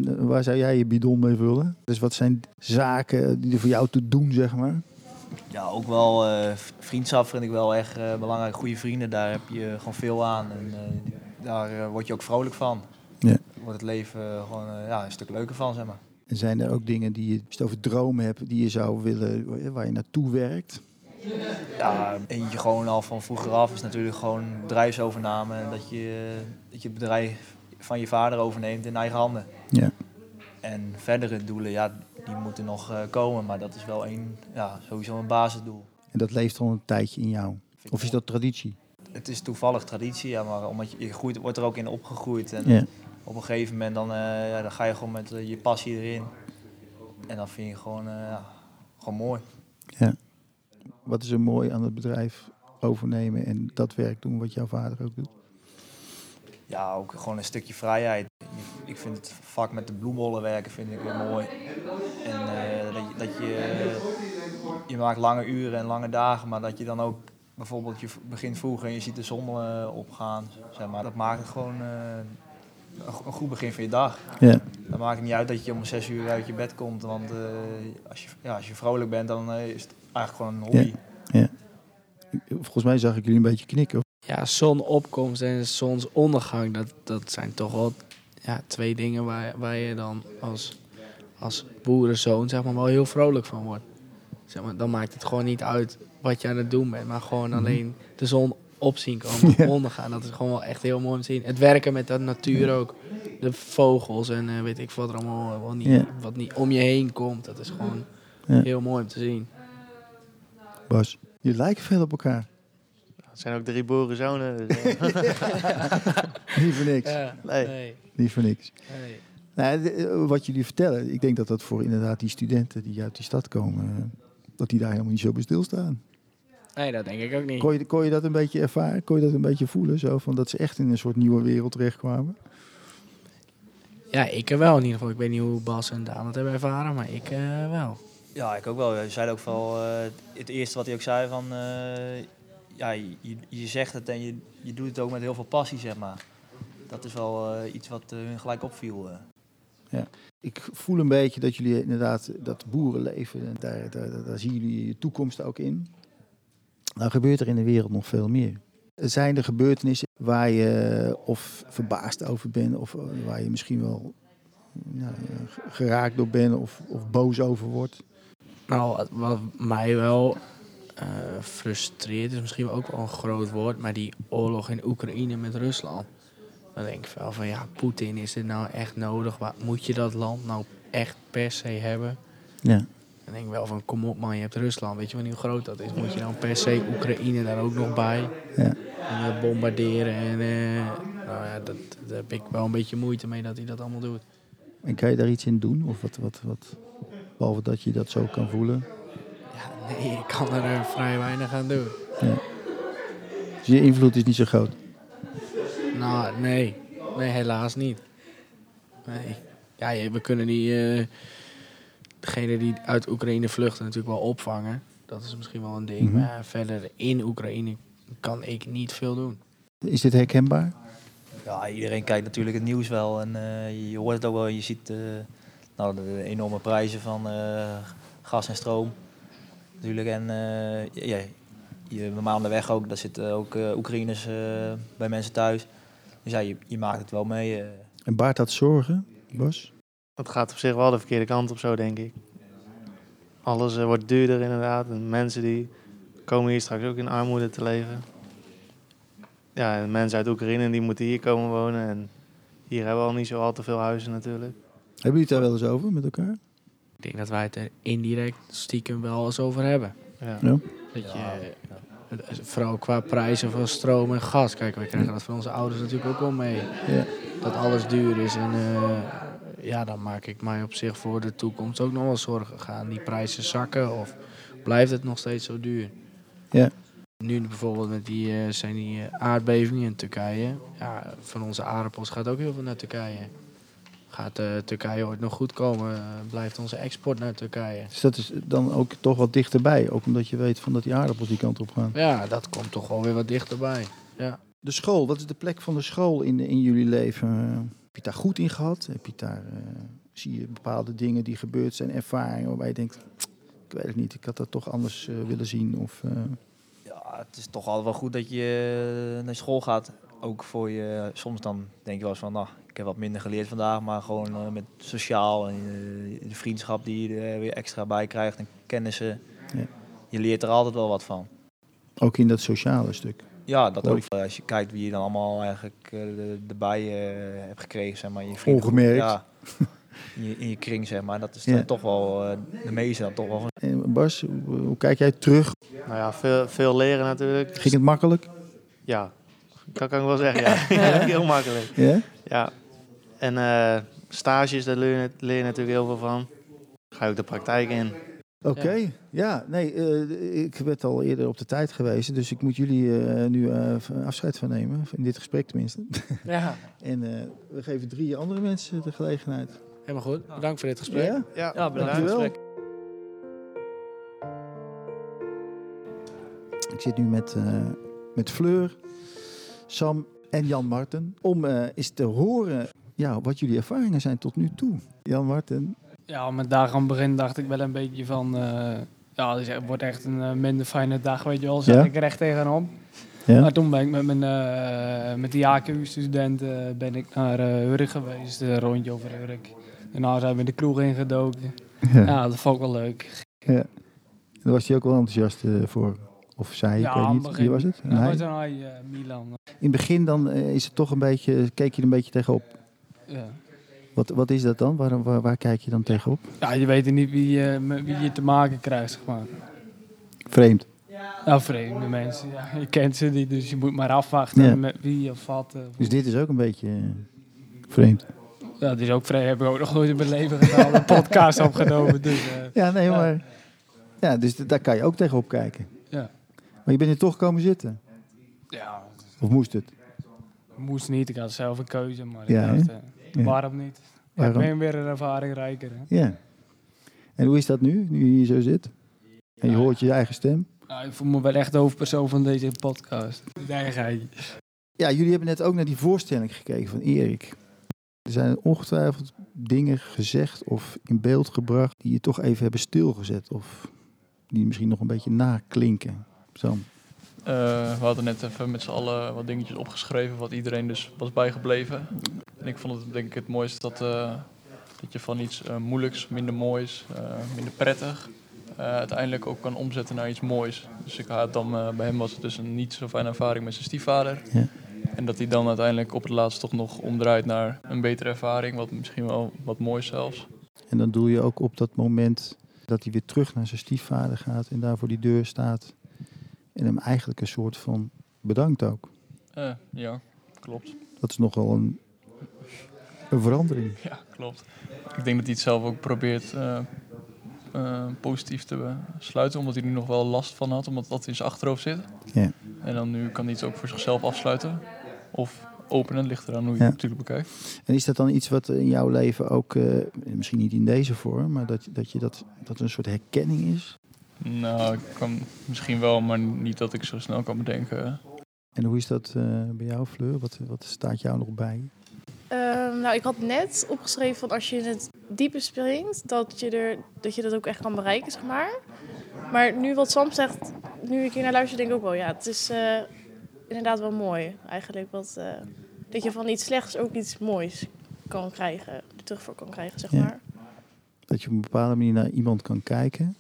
eh, waar zou jij je bidon mee vullen? Dus wat zijn zaken die er voor jou te doen, zeg maar? Ja, ook wel eh, v- vriendschap vind ik wel echt eh, belangrijk. Goede vrienden, daar heb je gewoon veel aan. En eh, daar eh, word je ook vrolijk van. Ja. Wordt het leven eh, gewoon eh, ja, een stuk leuker van, zeg maar. En zijn er ook dingen die je, als je het over dromen hebt, die je zou willen, waar je naartoe werkt? Ja, eentje gewoon al van vroeger af is natuurlijk gewoon bedrijfsovername. En dat je, dat je bedrijf van je vader overneemt in eigen handen. Ja. En verdere doelen, ja, die moeten nog eh, komen. Maar dat is wel een, ja, sowieso een basisdoel. En dat leeft al een tijdje in jou. Of is dat traditie? Het is toevallig traditie, ja, maar omdat je, je groeit, wordt er ook in opgegroeid. En Ja. op een gegeven moment dan, eh, ja, dan ga je gewoon met eh, je passie erin. En dan vind je gewoon, ja, gewoon mooi. Wat is er mooi aan het bedrijf overnemen en dat werk doen wat jouw vader ook doet? Ja, ook gewoon een stukje vrijheid. Ik vind het vak met de bloembollen werken vind ik weer mooi. En eh, dat, je, dat je, je maakt lange uren en lange dagen, maar dat je dan ook bijvoorbeeld je begint vroeg en je ziet de zon eh, opgaan. Zeg maar. Dat maakt het gewoon eh, een go- een goed begin van je dag. Ja. Dan maakt het niet uit dat je om zes uur uit je bed komt, want als, je, ja, als je vrolijk bent, dan is het eigenlijk gewoon een hobby. Volgens mij zag ik jullie een beetje knikken. Ja, zonopkomst en zonsondergang, dat, dat zijn toch wel ja, twee dingen waar, waar je dan als, als boerenzoon zeg maar, wel heel vrolijk van wordt. Zeg maar, dan maakt het gewoon niet uit wat je aan het doen bent, maar gewoon Mhm. alleen de zon opzien komen, Ja. ondergaan. Dat is gewoon wel echt heel mooi om te zien. Het werken met de natuur ook. De vogels en eh, weet ik wat er allemaal wel niet, Ja. wat niet om je heen komt. Dat is gewoon Ja. heel mooi om te zien. Bas, jullie lijken veel op elkaar. Het zijn ook drie boerenzonen. Dus, eh, Niet voor niks. Ja, Nee. nee, Niet voor niks. nee. Nou, eh, wat jullie vertellen, ik denk dat dat voor inderdaad die studenten die uit die stad komen, eh, dat die daar helemaal niet zo bij stilstaan. Nee, dat denk ik ook niet. Kon je, kon je dat een beetje ervaren? Kon je dat een beetje voelen? Zo, van dat ze echt in een soort nieuwe wereld terechtkwamen? Ja, ik er wel in ieder geval. Ik weet niet hoe Bas en Daan het hebben ervaren, maar ik eh, wel. Ja, ik ook wel. Je zei ook wel, eh, het eerste wat hij ook zei van, eh, ja, je, je zegt het en je, je doet het ook met heel veel passie, zeg maar. Dat is wel eh, iets wat eh, hun gelijk opviel. eh. Ik voel een beetje dat jullie inderdaad dat boerenleven, en daar, daar, daar, daar zien jullie je toekomst ook in. Nou gebeurt er in de wereld nog veel meer. Zijn er gebeurtenissen waar je of verbaasd over bent, of waar je misschien wel nou, ge- geraakt door bent, of, of boos over wordt? Nou, wat mij wel eh, frustreert, is misschien ook wel een groot woord, maar die oorlog in Oekraïne met Rusland. Dan denk ik wel van, ja, Poetin, is dit nou echt nodig? Waar, moet je dat land nou echt per se hebben? Ja. Dan denk ik wel van, kom op man, je hebt Rusland, weet je wel hoe groot dat is? Moet je dan per se Oekraïne daar ook nog bij? Ja. En dat bombarderen en, eh, nou ja, dat, daar heb ik wel een beetje moeite mee dat hij dat allemaal doet. En kan je daar iets in doen? Of wat, wat, wat, behalve dat je dat zo kan voelen? Nee, ik kan er eh, vrij weinig aan doen. Dus je invloed is niet zo groot. Nou, nee. Nee, helaas niet. Nee. Ja, we kunnen die... eh degene die uit Oekraïne vluchten natuurlijk wel opvangen. Dat is misschien wel een ding. Mhm. Maar verder in Oekraïne kan ik niet veel doen. Is dit herkenbaar? Ja, iedereen kijkt natuurlijk het nieuws wel en eh, je hoort het ook wel. Je ziet eh, nou, de enorme prijzen van eh, gas en stroom. Natuurlijk. En eh, ja, je, we maanden weg ook, daar zitten ook eh, Oekraïners eh, bij mensen thuis. Dus ja, je, je maakt het wel mee. eh. En baart dat zorgen, Bas? dat gaat op zich wel de verkeerde kant op zo, denk ik. Alles wordt duurder inderdaad. En mensen die komen hier straks ook in armoede te leven. Ja, en mensen uit Oekraïne die moeten hier komen wonen. En hier hebben we al niet zo al te veel huizen natuurlijk. Hebben jullie het daar wel eens over met elkaar? Ik denk dat wij het er indirect stiekem wel eens over hebben. Ja. Ja. Dat je, eh, vooral qua prijzen van stroom en gas. Kijk, wij krijgen dat van onze ouders natuurlijk ook wel mee. Ja. Dat alles duur is. En eh, ja, dan maak ik mij op zich voor de toekomst ook nog wel zorgen. Gaan die prijzen zakken of blijft het nog steeds zo duur? Ja. Nu bijvoorbeeld met die, eh, zijn die aardbevingen in Turkije. Ja, van onze aardappels gaat ook heel veel naar Turkije. Gaat eh, Turkije ooit nog goed komen? eh, blijft onze export naar Turkije? Dus dat is dan ook toch wat dichterbij. Ook omdat je weet van dat die aardappels die kant op gaan. Ja, dat komt toch wel weer wat dichterbij. Ja. De school, wat is de plek van de school in, in jullie leven? Heb je het daar goed in gehad? Heb je daar, eh, zie je bepaalde dingen die gebeurd zijn, ervaringen waarbij je denkt, ik weet het niet, ik had dat toch anders willen zien? Of, eh, Ja, het is toch altijd wel goed dat je naar school gaat. Ook voor je, soms dan denk je wel eens van, nou, ik heb wat minder geleerd vandaag, maar gewoon eh, met sociaal en eh, de vriendschap die je er weer extra bij krijgt en kennissen. Ja. Je leert er altijd wel wat van. ook in dat sociale stuk. Ja, dat ook. Als je kijkt wie je dan allemaal eigenlijk eh, erbij hebt gekregen, zeg maar. Je vriendengroep. Ongemerkt. Ja, in je, in je kring, zeg maar. Dat is Ja. dan toch wel eh, de meeste dan toch wel. En Bas, hoe, hoe kijk jij terug? Nou ja, veel, veel leren natuurlijk. Ging het makkelijk? Ja, dat kan ik wel zeggen. Ja, heel makkelijk. Ja? Ja. En eh, stages, daar leer je, leer je natuurlijk heel veel van. Ga je ook de praktijk in. Oké, ja. nee, eh, ik werd al eerder op de tijd geweest, dus ik moet jullie eh, nu eh, afscheid van nemen, in dit gesprek tenminste. ja, en eh, we geven drie andere mensen de gelegenheid. helemaal goed. Bedankt voor dit gesprek. Ja? Ja, Ja, bedankt. Ik zit nu met, eh, met Fleur, Sam en Jan Marten om eh, eens te horen ja, wat jullie ervaringen zijn tot nu toe. Jan Marten, Ja, met dagen aan het begin dacht ik wel een beetje van... eh, ja, het wordt echt een eh, minder fijne dag, weet je wel. Zat Ja? ik er echt tegenop. Ja? Maar toen ben ik met, mijn, eh, met de JKU-studenten ben ik naar Urk geweest, een rondje over Urk. Daarna zijn we de kroeg ingedoken. Ja. Ja, dat vond ik wel leuk. Ja. Daar was hij ook wel enthousiast voor. Of zij, ik weet niet. Wie was het? Ja, hij? was een hij, Milan. In het begin dan is het toch een beetje, keek je er een beetje tegenop. Ja. Wat, wat is dat dan? Waar, waar, waar kijk je dan tegenop? ja, je weet niet wie, je met wie je te maken krijgt, zeg maar. Vreemd. Nou, vreemde mensen, ja. Je kent ze niet, dus je moet maar afwachten Ja. met wie of wat. eh. Dus dit is ook een beetje eh, vreemd. Ja, dat is ook vreemd. Heb ik ook nog nooit in mijn leven gedaan. Een podcast opgenomen, dus... Ja, nee, maar... Ja, dus daar kan je ook tegenop kijken. Ja. Maar je bent er toch komen zitten? ja, Of moest het? moest niet. Ik had zelf een keuze, maar Ja, ik dacht, Ja. waarom niet? Waarom? Ik ben weer een ervaring rijker. Hè? Ja. En hoe is dat nu, nu je hier zo zit? En je Ja. hoort je eigen stem? Nou, ik voel me wel echt de hoofdpersoon van deze podcast. Ja, jullie hebben net ook naar die voorstelling gekeken van Erik. Er zijn ongetwijfeld dingen gezegd of in beeld gebracht die je toch even hebben stilgezet. Of die misschien nog een beetje naklinken. Sam. Eh, we hadden net even met z'n allen wat dingetjes opgeschreven, wat iedereen dus was bijgebleven. En ik vond het denk ik het mooiste dat, eh, dat je van iets eh, moeilijks, minder moois, minder prettig, uiteindelijk ook kan omzetten naar iets moois. Dus ik had dan, bij hem was het dus een niet zo fijne ervaring met zijn stiefvader. Ja. En dat hij dan uiteindelijk op het laatst toch nog omdraait naar een betere ervaring, wat misschien wel wat moois zelfs. En dan doe je ook op dat moment dat hij weer terug naar zijn stiefvader gaat en daar voor die deur staat. En hem eigenlijk een soort van bedankt ook. Eh, ja, klopt. Dat is nogal een, een verandering. Ja, klopt. Ik denk dat hij het zelf ook probeert eh, eh, positief te sluiten, omdat hij er nog wel last van had, omdat dat in zijn achterhoofd zit. Ja. En dan nu kan hij het ook voor zichzelf afsluiten. Of openen, ligt eraan hoe je Ja. het natuurlijk bekijkt. En is dat dan iets wat in jouw leven ook, misschien niet in deze vorm, maar dat, dat je dat, dat een soort herkenning is? Nou, ik kan misschien wel, maar niet dat ik zo snel kan bedenken. En hoe is dat eh, bij jou, Fleur? Wat, wat staat jou nog bij? Ehm, nou, ik had net opgeschreven van als je in het diepe springt, dat je, er, dat je dat ook echt kan bereiken, zeg maar. Maar nu wat Sam zegt, nu ik hier naar luister, denk ik ook wel, ja, het is eh, inderdaad wel mooi eigenlijk. Wat, eh, dat je van iets slechts ook iets moois kan krijgen, er terug voor kan krijgen, zeg Ja. maar. Dat je op een bepaalde manier naar iemand kan kijken,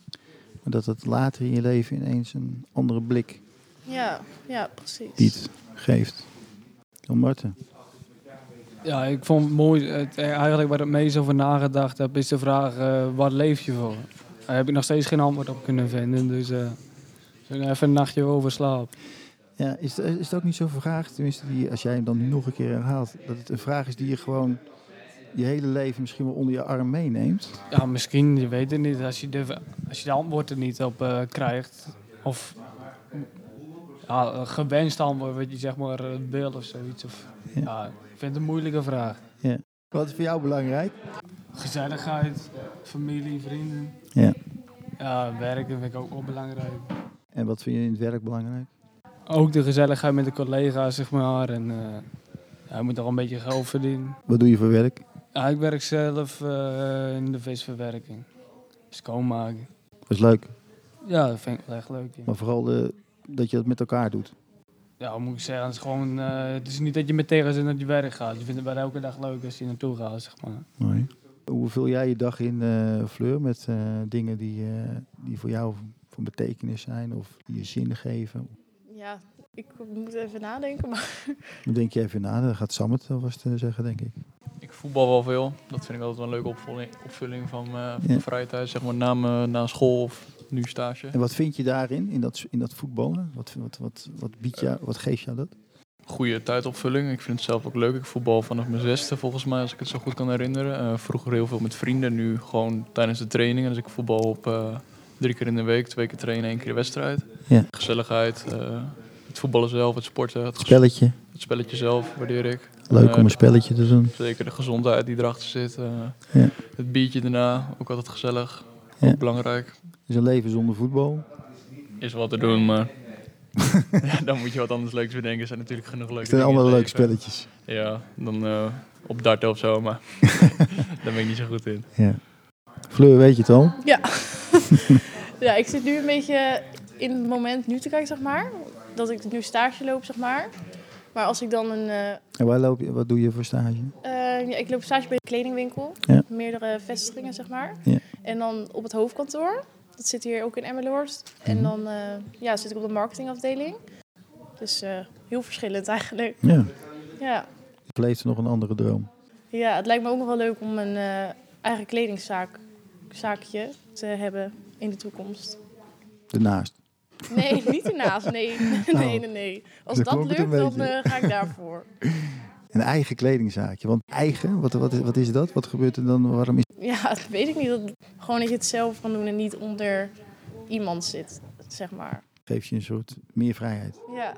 maar dat het later in je leven ineens een andere blik Ja, ja, precies. biedt, geeft. Dan Marten. Ja, ik vond het mooi. Het, eh, eigenlijk waar ik het meest over nagedacht heb, is de vraag: eh, wat leef je voor? Daar heb ik nog steeds geen antwoord op kunnen vinden. Dus eh even een nachtje over slapen. Ja, is, is het ook niet zo'n vraag, tenminste die, als jij hem dan nog een keer herhaalt, dat het een vraag is die je gewoon je hele leven misschien wel onder je arm meeneemt? Ja, misschien, je weet het niet. Als je de, als je de antwoord er niet op eh, krijgt, of ja, gewenst antwoord, weet je, zeg maar een beeld of zoiets. Of, Ja. ja. ik vind het een moeilijke vraag. Ja. Wat is voor jou belangrijk? Gezelligheid, familie, vrienden. Ja. Ja, werken vind ik ook wel belangrijk. En wat vind je in het werk belangrijk? Ook de gezelligheid met de collega's, zeg maar. En eh, ja, je moet toch een beetje geld verdienen. Wat doe je voor werk? Ja, ik werk zelf eh, in de visverwerking. Schoonmaken. Dat is leuk, Ja, dat vind ik wel echt leuk. ja. maar vooral de, dat je dat met elkaar doet. Ja, moet ik zeggen? Het is gewoon, eh, het is niet dat je met tegenzin naar je werk gaat. Je vindt het wel elke dag leuk als je naartoe gaat, zeg maar. Mooi. Hoe vul jij je dag in, eh, Fleur, met eh, dingen die, eh, die voor jou van betekenis zijn of die je zin geven? Ja, ik moet even nadenken, maar Dan denk je even na, dan gaat Sam het alvast eh, zeggen, denk ik. Ik voetbal wel veel. Dat vind ik altijd wel een leuke opvulling, opvulling van, eh, van Ja. mijn vrije tijd. Zeg maar na, na school of nu stage. En wat vind je daarin, in dat, in dat voetballen? Wat, wat, wat, wat, biedt jou, wat geeft jou dat? Goede tijdopvulling. Ik vind het zelf ook leuk. Ik voetbal vanaf mijn zesde volgens mij, als ik het zo goed kan herinneren. Eh, vroeger heel veel met vrienden, nu gewoon tijdens de trainingen. Dus ik voetbal op eh, drie keer in de week, twee keer trainen, één keer de wedstrijd. Ja. Gezelligheid, eh, het voetballen zelf, het sporten, het, Spelletje. het spelletje zelf waardeer ik. Leuk Eh, om een spelletje te doen. Zeker de gezondheid die erachter zit. eh, Ja. Het biertje daarna, ook altijd gezellig. Ja. Ook belangrijk. Is een leven zonder voetbal. Is wat te doen, maar ja, dan moet je wat anders leuks bedenken. Er zijn natuurlijk genoeg leuke Er zijn allemaal het leuke spelletjes. Ja, dan eh, op darten of zo, maar daar ben ik niet zo goed in. Ja. Fleur, weet je het al? ja. ja, ik zit nu een beetje in het moment nu te kijken, zeg maar. Dat ik nu stage loop, zeg maar. Maar als ik dan een... eh, En waar loop je, wat doe je voor stage? eh, ja, ik loop stage bij een kledingwinkel. Ja. Meerdere vestigingen, zeg maar. Ja. En dan op het hoofdkantoor. Dat zit hier ook in Emmeloord. En Mhm. dan eh, ja, zit ik op de marketingafdeling. Dus heel verschillend eigenlijk. Ja. Ja. Ik nog een andere droom. ja, het lijkt me ook nog wel leuk om een eigen kledingzaak zaakje te hebben in de toekomst. Daarnaast. Nee, niet ernaast. Nee, nee, nee, nee. Als Zo dat lukt, dan eh, ga ik daarvoor. Een eigen kledingzaakje. Want eigen, wat, wat, is, wat is dat? Wat gebeurt er dan? Waarom is Ja, dat weet ik niet. Dat, gewoon dat je het zelf kan doen en niet onder iemand zit, zeg maar. geeft je een soort meer vrijheid Ja,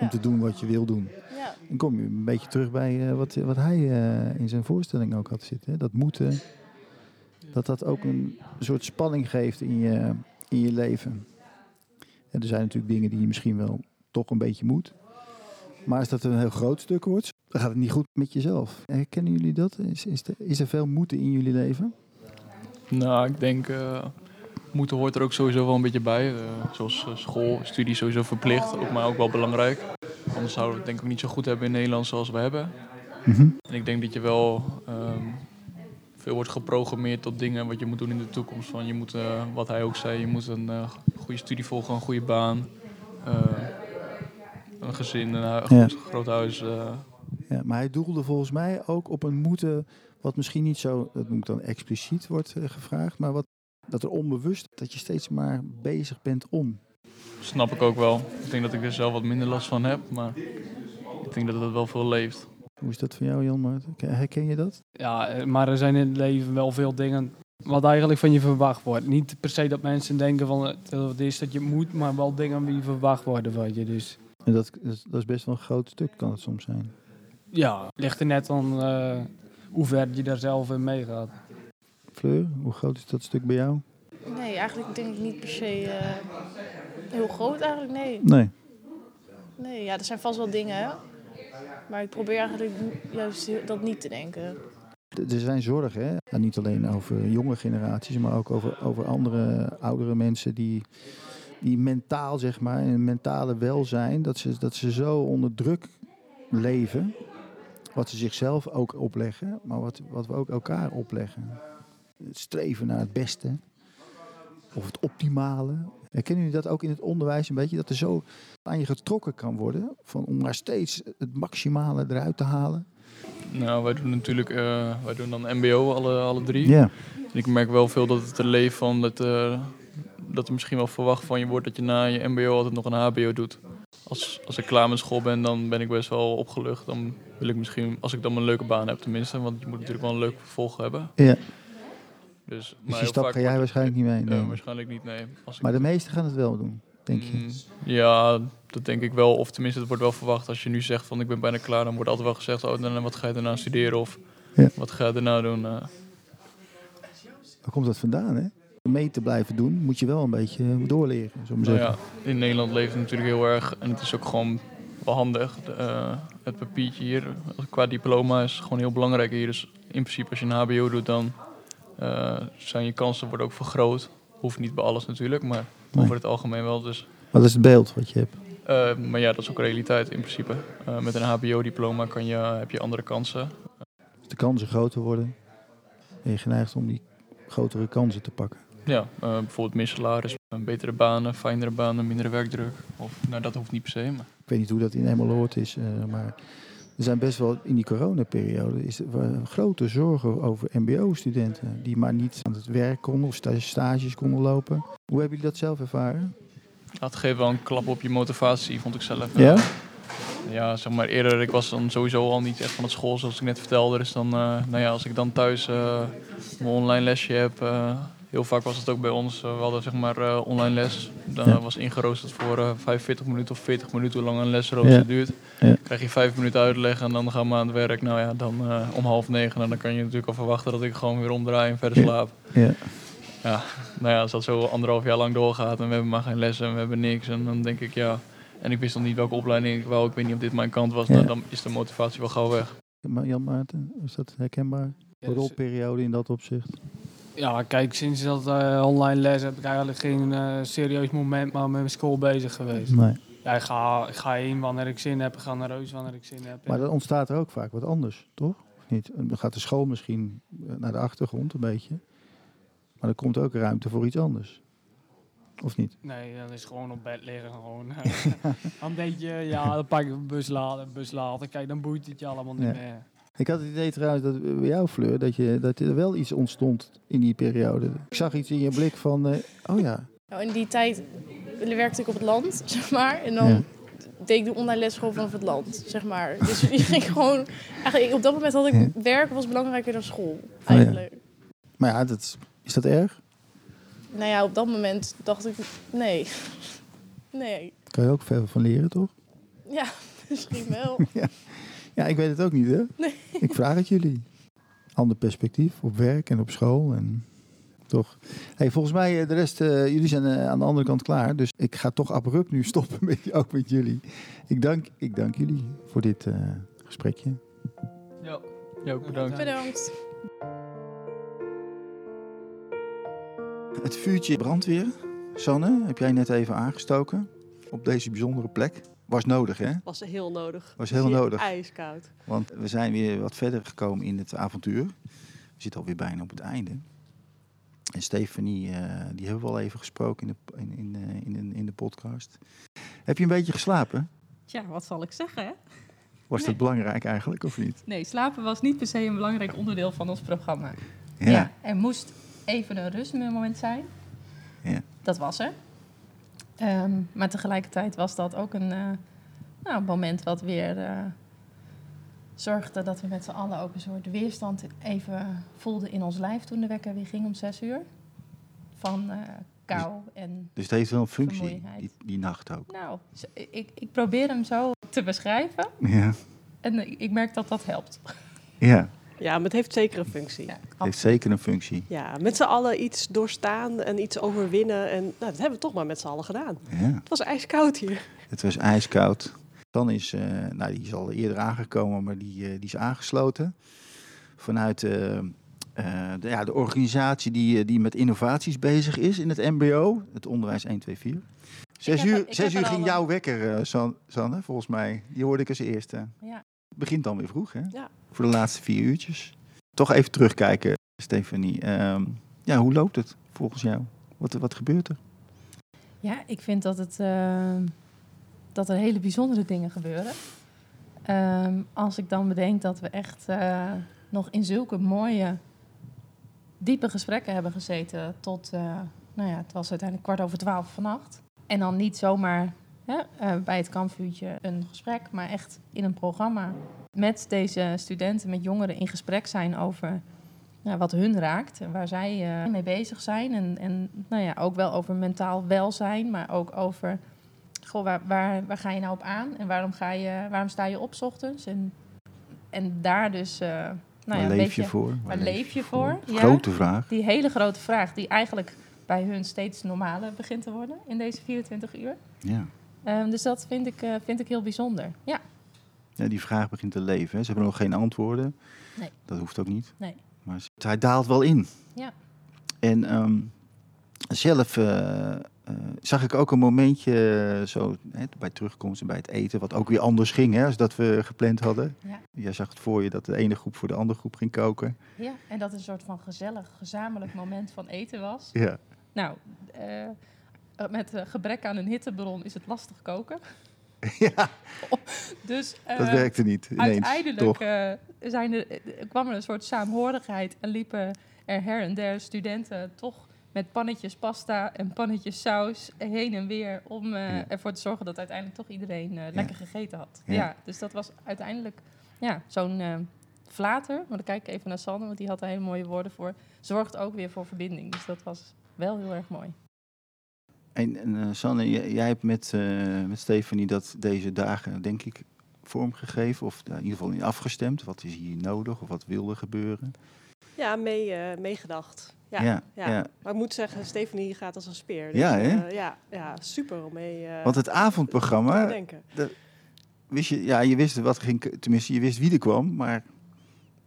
om te doen wat je wil doen. Ja. Dan kom je een beetje terug bij eh, wat, wat hij eh, in zijn voorstelling ook had zitten. Hè? Dat moeten, dat dat ook een soort spanning geeft in je, in je leven. En er zijn natuurlijk dingen die je misschien wel toch een beetje moet. Maar als dat een heel groot stuk wordt, dan gaat het niet goed met jezelf. Herkennen jullie dat? Is, is, er, is er veel moeten in jullie leven? Nou, ik denk, eh, moeten hoort er ook sowieso wel een beetje bij. Eh, zoals eh, school, studie sowieso verplicht, ook, maar ook wel belangrijk. Anders zouden we het denk ik ook niet zo goed hebben in Nederland zoals we hebben. Mhm. En ik denk dat je wel ehm, veel wordt geprogrammeerd tot dingen wat je moet doen in de toekomst. Van je moet, eh, wat hij ook zei, je moet een eh, goede studie volgen, een goede baan, eh, een gezin, een hu- Ja. goed, groot huis. Ja, maar hij doelde volgens mij ook op een moeten, wat misschien niet zo, dat ik dan expliciet wordt gevraagd, maar wat, dat er onbewust, dat je steeds maar bezig bent om. Snap ik ook wel. Ik denk dat ik er zelf wat minder last van heb, maar ik denk dat het wel veel leeft. Hoe is dat voor jou, Jan Maarten? Herken je dat? Ja, eh, maar er zijn in het leven wel veel dingen wat eigenlijk van je verwacht wordt. Niet per se dat mensen denken van eh, dat het is dat je moet, maar wel dingen die verwacht worden van je. Dus En dat, dat is- best wel een groot stuk, kan het soms zijn. ja, ligt er net aan eh, hoe ver je daar zelf in meegaat. Fleur, hoe groot is dat stuk bij jou? Nee, eigenlijk denk ik niet per se eh, heel groot eigenlijk, nee. Nee. Nee, ja, er zijn vast wel dingen, hè. Maar ik probeer eigenlijk juist dat niet te denken. Er zijn zorgen, hè? Niet alleen over jonge generaties, maar ook over, over andere oudere mensen die, die mentaal, zeg maar, in mentale welzijn, dat ze, dat ze zo onder druk leven, wat ze zichzelf ook opleggen, maar wat, wat we ook elkaar opleggen. Het streven naar het beste, of het optimale. Herkennen jullie dat ook in het onderwijs een beetje? Dat er zo aan je getrokken kan worden, van, om maar steeds het maximale eruit te halen? Nou, wij doen natuurlijk, eh, wij doen dan MBO alle, alle drie. Ja. Ik merk wel veel dat het er leeft van dat, eh, dat er misschien wel verwacht van je wordt dat je na je MBO altijd nog een HBO doet. Als, als ik klaar met school ben, dan ben ik best wel opgelucht. Dan wil ik misschien, als ik dan een leuke baan heb tenminste, want je moet natuurlijk wel een leuk vervolg hebben. Ja. Dus, Dus maar die stap ga jij waarschijnlijk niet mee. Nee. waarschijnlijk niet, nee. Als Maar de meesten gaan het wel doen, denk je. Mm, Ja, dat denk ik wel. Of tenminste, het wordt wel verwacht. Als je nu zegt van ik ben bijna klaar, dan wordt altijd wel gezegd, oh, dan, wat ga je daarna studeren? Of Ja. wat ga je daarna doen? eh. Waar komt dat vandaan, hè? Om mee te blijven doen, moet je wel een beetje doorleren, zo maar Nou zeggen. ja, in Nederland leeft het natuurlijk heel erg. En het is ook gewoon wel handig. Eh, het papiertje hier, qua diploma, is gewoon heel belangrijk hier. Dus in principe, als je een HBO doet, dan zijn je kansen worden ook vergroot. Hoeft niet bij alles natuurlijk, maar Nee. over het algemeen wel. Dus, Wat is het beeld wat je hebt? eh, maar ja, dat is ook realiteit in principe. Eh, met een HBO-diploma kan je, heb je andere kansen. Als de kansen groter worden, ben je geneigd om die grotere kansen te pakken. Ja, eh, bijvoorbeeld meer salaris, eh, betere banen, fijnere banen, mindere werkdruk. Of, nou, dat hoeft niet per se, maar... Ik weet niet hoe dat in Emmeloord is, eh, maar er zijn best wel in die coronaperiode is er grote zorgen over mbo-studenten die maar niet aan het werk konden of sta- stages konden lopen. Hoe hebben jullie dat zelf ervaren? Dat geeft wel een klap op je motivatie, vond ik zelf. Ja? Eh, ja, zeg maar eerder, ik was dan sowieso al niet echt van het school, zoals ik net vertelde. Dus dan, eh, nou ja, als ik dan thuis eh, mijn online lesje heb, heel vaak was het ook bij ons, eh, we hadden zeg maar eh, online les. Dan Ja. was ingeroosterd voor eh 45 minuten of 40 minuten, hoe lang een lesrooster Ja. duurt. Ja. Krijg je vijf minuten uitleg en dan gaan we aan het werk. Nou ja, dan eh, om half negen, en dan kan je natuurlijk al verwachten dat ik gewoon weer omdraai en verder Ja. slaap. Ja. Ja, nou ja, als dat zo anderhalf jaar lang doorgaat en we hebben maar geen lessen en we hebben niks. En dan denk ik, ja, en ik wist nog niet welke opleiding ik wou. Ik weet niet of dit mijn kant was. Ja. Nou, dan is de motivatie wel gauw weg. Maar Jan Maarten, is dat herkenbaar? Ja, Een dus- rolperiode in dat opzicht? Ja, kijk, sinds dat eh, online les heb ik eigenlijk geen eh, serieus moment maar met mijn school bezig geweest. Nee. Ja, ik ga, ik ga heen wanneer ik zin heb. Ik ga naar Reus wanneer ik zin heb. Maar dan ontstaat er ook vaak wat anders, toch? Of niet? Dan gaat de school misschien eh, naar de achtergrond een beetje. Maar er komt ook ruimte voor iets anders. Of niet? Nee, dan is gewoon op bed liggen. Gewoon, eh, dan denk je, ja, dan pak ik een bus laden, bus. Kijk, dan boeit het je allemaal niet Ja. meer. Ik had het idee trouwens dat bij jou, Fleur, dat, je, dat er wel iets ontstond in die periode. Ik zag iets in je blik van, eh, oh ja, Nou, in die tijd werkte ik op het land, zeg maar. En dan Ja. deed ik de online les gewoon vanaf het land, zeg maar. Dus die ging gewoon... Eigenlijk, op dat moment had ik werk was belangrijker dan school, ja. eigenlijk. maar ja, dat, is dat erg? Nou ja, op dat moment dacht ik, nee. Nee. Kan je ook veel van leren, toch? Ja, misschien wel. Ja. ik weet het ook niet, hè? Nee. Ik vraag het jullie. Ander perspectief op werk en op school en toch. Hey, volgens mij, eh, de rest, eh, jullie zijn eh, aan de andere kant klaar. Dus ik ga toch abrupt nu stoppen met, ook met jullie. Ik dank, ik dank jullie voor dit eh, gesprekje. Ja, ja ook bedankt. Bedankt. Het vuurtje brandweer, Sanne, heb jij net even aangestoken op deze bijzondere plek. Was nodig, hè? Was heel nodig. Was heel nodig. Ijskoud. Want we zijn weer wat verder gekomen in het avontuur. We zitten alweer bijna op het einde. En Stefanie, eh, die hebben we al even gesproken in de, in, in, eh, in, in, in de podcast. Heb je een beetje geslapen? Tja, wat zal ik zeggen, hè? Was dat belangrijk eigenlijk, of niet? Nee, slapen was niet per se een belangrijk onderdeel van ons programma. Ja. er moest even een rustmoment zijn. Ja. Dat was er. Ehm, maar tegelijkertijd was dat ook een eh, nou, moment wat weer eh, zorgde dat we met z'n allen ook een soort weerstand even voelden in ons lijf toen de wekker weer ging om zes uur. Van eh, kou en Dus het heeft wel een functie, die, die nacht ook. nou, ik, ik probeer hem zo te beschrijven. Ja, En ik merk dat dat helpt. ja. Ja, maar het heeft zeker een functie. Ja, het heeft zeker een functie. met z'n allen iets doorstaan en iets overwinnen. En nou, dat hebben we toch maar met z'n allen gedaan. Ja. Het was ijskoud hier. Het was ijskoud. Dan is, eh, nou, die is al eerder aangekomen, maar die, eh, die is aangesloten. Vanuit eh, eh, de, ja, de organisatie die, die met innovaties bezig is in het MBO, het Onderwijs 124. Zes uur, zes uur ging jouw wekker, eh, San- Sanne, volgens mij. Die hoorde ik als eerste. Ja. Het begint dan weer vroeg, hè? Ja. Voor de laatste vier uurtjes. Toch even terugkijken, Stefanie. Ehm, ja, hoe loopt het volgens jou? Wat, wat gebeurt er? Ja, ik vind dat, het, eh, dat er hele bijzondere dingen gebeuren. Ehm, als ik dan bedenk dat we echt eh, nog in zulke mooie, diepe gesprekken hebben gezeten tot, eh, nou ja, het was uiteindelijk kwart over twaalf vannacht. En dan niet zomaar hè, eh, bij het kampvuurtje een gesprek, maar echt in een programma met deze studenten, met jongeren in gesprek zijn over nou, wat hun raakt en waar zij eh, mee bezig zijn. En, en nou ja, ook wel over mentaal welzijn, maar ook over goh, waar, waar, waar ga je nou op aan en waarom, ga je, waarom sta je op 's ochtends? En, en daar dus. eh, nou Waar ja, een leef beetje, je voor? Waar leef je voor? Ja, Grote vraag. Die hele grote vraag, die eigenlijk bij hun steeds normaler begint te worden in deze 24 uur. Ja. Ehm, dus dat vind ik, eh, vind ik heel bijzonder. Ja, Ja, die vraag begint te leven. Hè. Ze hebben nog geen antwoorden. Nee. Dat hoeft ook niet. nee. Maar hij daalt wel in. Ja. En ehm, zelf eh, eh, zag ik ook een momentje zo hè, bij terugkomst en bij het eten, wat ook weer anders ging hè, als dat we gepland hadden. Ja. Jij zag het voor je dat de ene groep voor de andere groep ging koken. Ja, en dat een soort van gezellig, gezamenlijk moment van eten was. Ja. Nou, met eh, gebrek aan een hittebron is het lastig koken. Ja. dus, Dat eh, werkte niet ineens, Uiteindelijk eh, zijn er, eh, kwam er een soort saamhorigheid en liepen er her en der studenten toch met pannetjes pasta en pannetjes saus heen en weer om eh, ervoor te zorgen dat uiteindelijk toch iedereen eh, lekker gegeten had. Ja. Ja. dus dat was uiteindelijk ja, zo'n eh flater, maar dan kijk ik even naar Sanne, want die had er hele mooie woorden voor, zorgt ook weer voor verbinding. Dus dat was wel heel erg mooi. En, en Sanne, jij, jij hebt met, eh, met Stefanie dat deze dagen, denk ik, vormgegeven. Of eh, in ieder geval in afgestemd. Wat is hier nodig of wat wilde gebeuren? Ja, mee, eh, meegedacht. Ja, Ja, ja, ja. Maar ik moet zeggen, Stephanie gaat als een speer. Dus, Ja, hè? ja, ja, super om mee Want het avondprogramma, te denken. dat- wist je, ja, je wist wat ging, tenminste, je wist wie er kwam, maar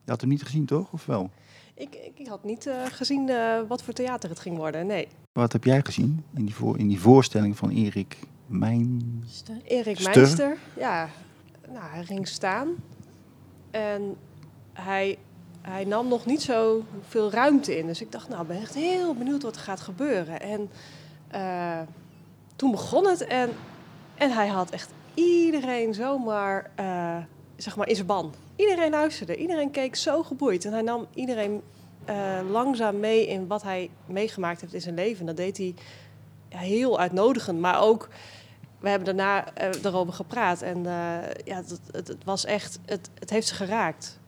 je had hem niet gezien, toch? Of wel? Ik, ik, ik had niet uh, gezien uh, wat voor theater het ging worden, nee. Wat heb jij gezien in die, voor, in die voorstelling van Erik Meinster? Erik Meinster, ja. Nou, hij ging staan en hij, hij nam nog niet zo veel ruimte in. Dus ik dacht, nou, ik ben echt heel benieuwd wat er gaat gebeuren. En uh, toen begon het en, en hij had echt iedereen zomaar uh, zeg maar in zijn ban. Iedereen luisterde, iedereen keek zo geboeid. En hij nam iedereen uh, langzaam mee in wat hij meegemaakt heeft in zijn leven. Dat deed hij heel uitnodigend, maar ook... We hebben daarna uh, erover gepraat en ja, het, het, het, was echt, het, het heeft ze geraakt.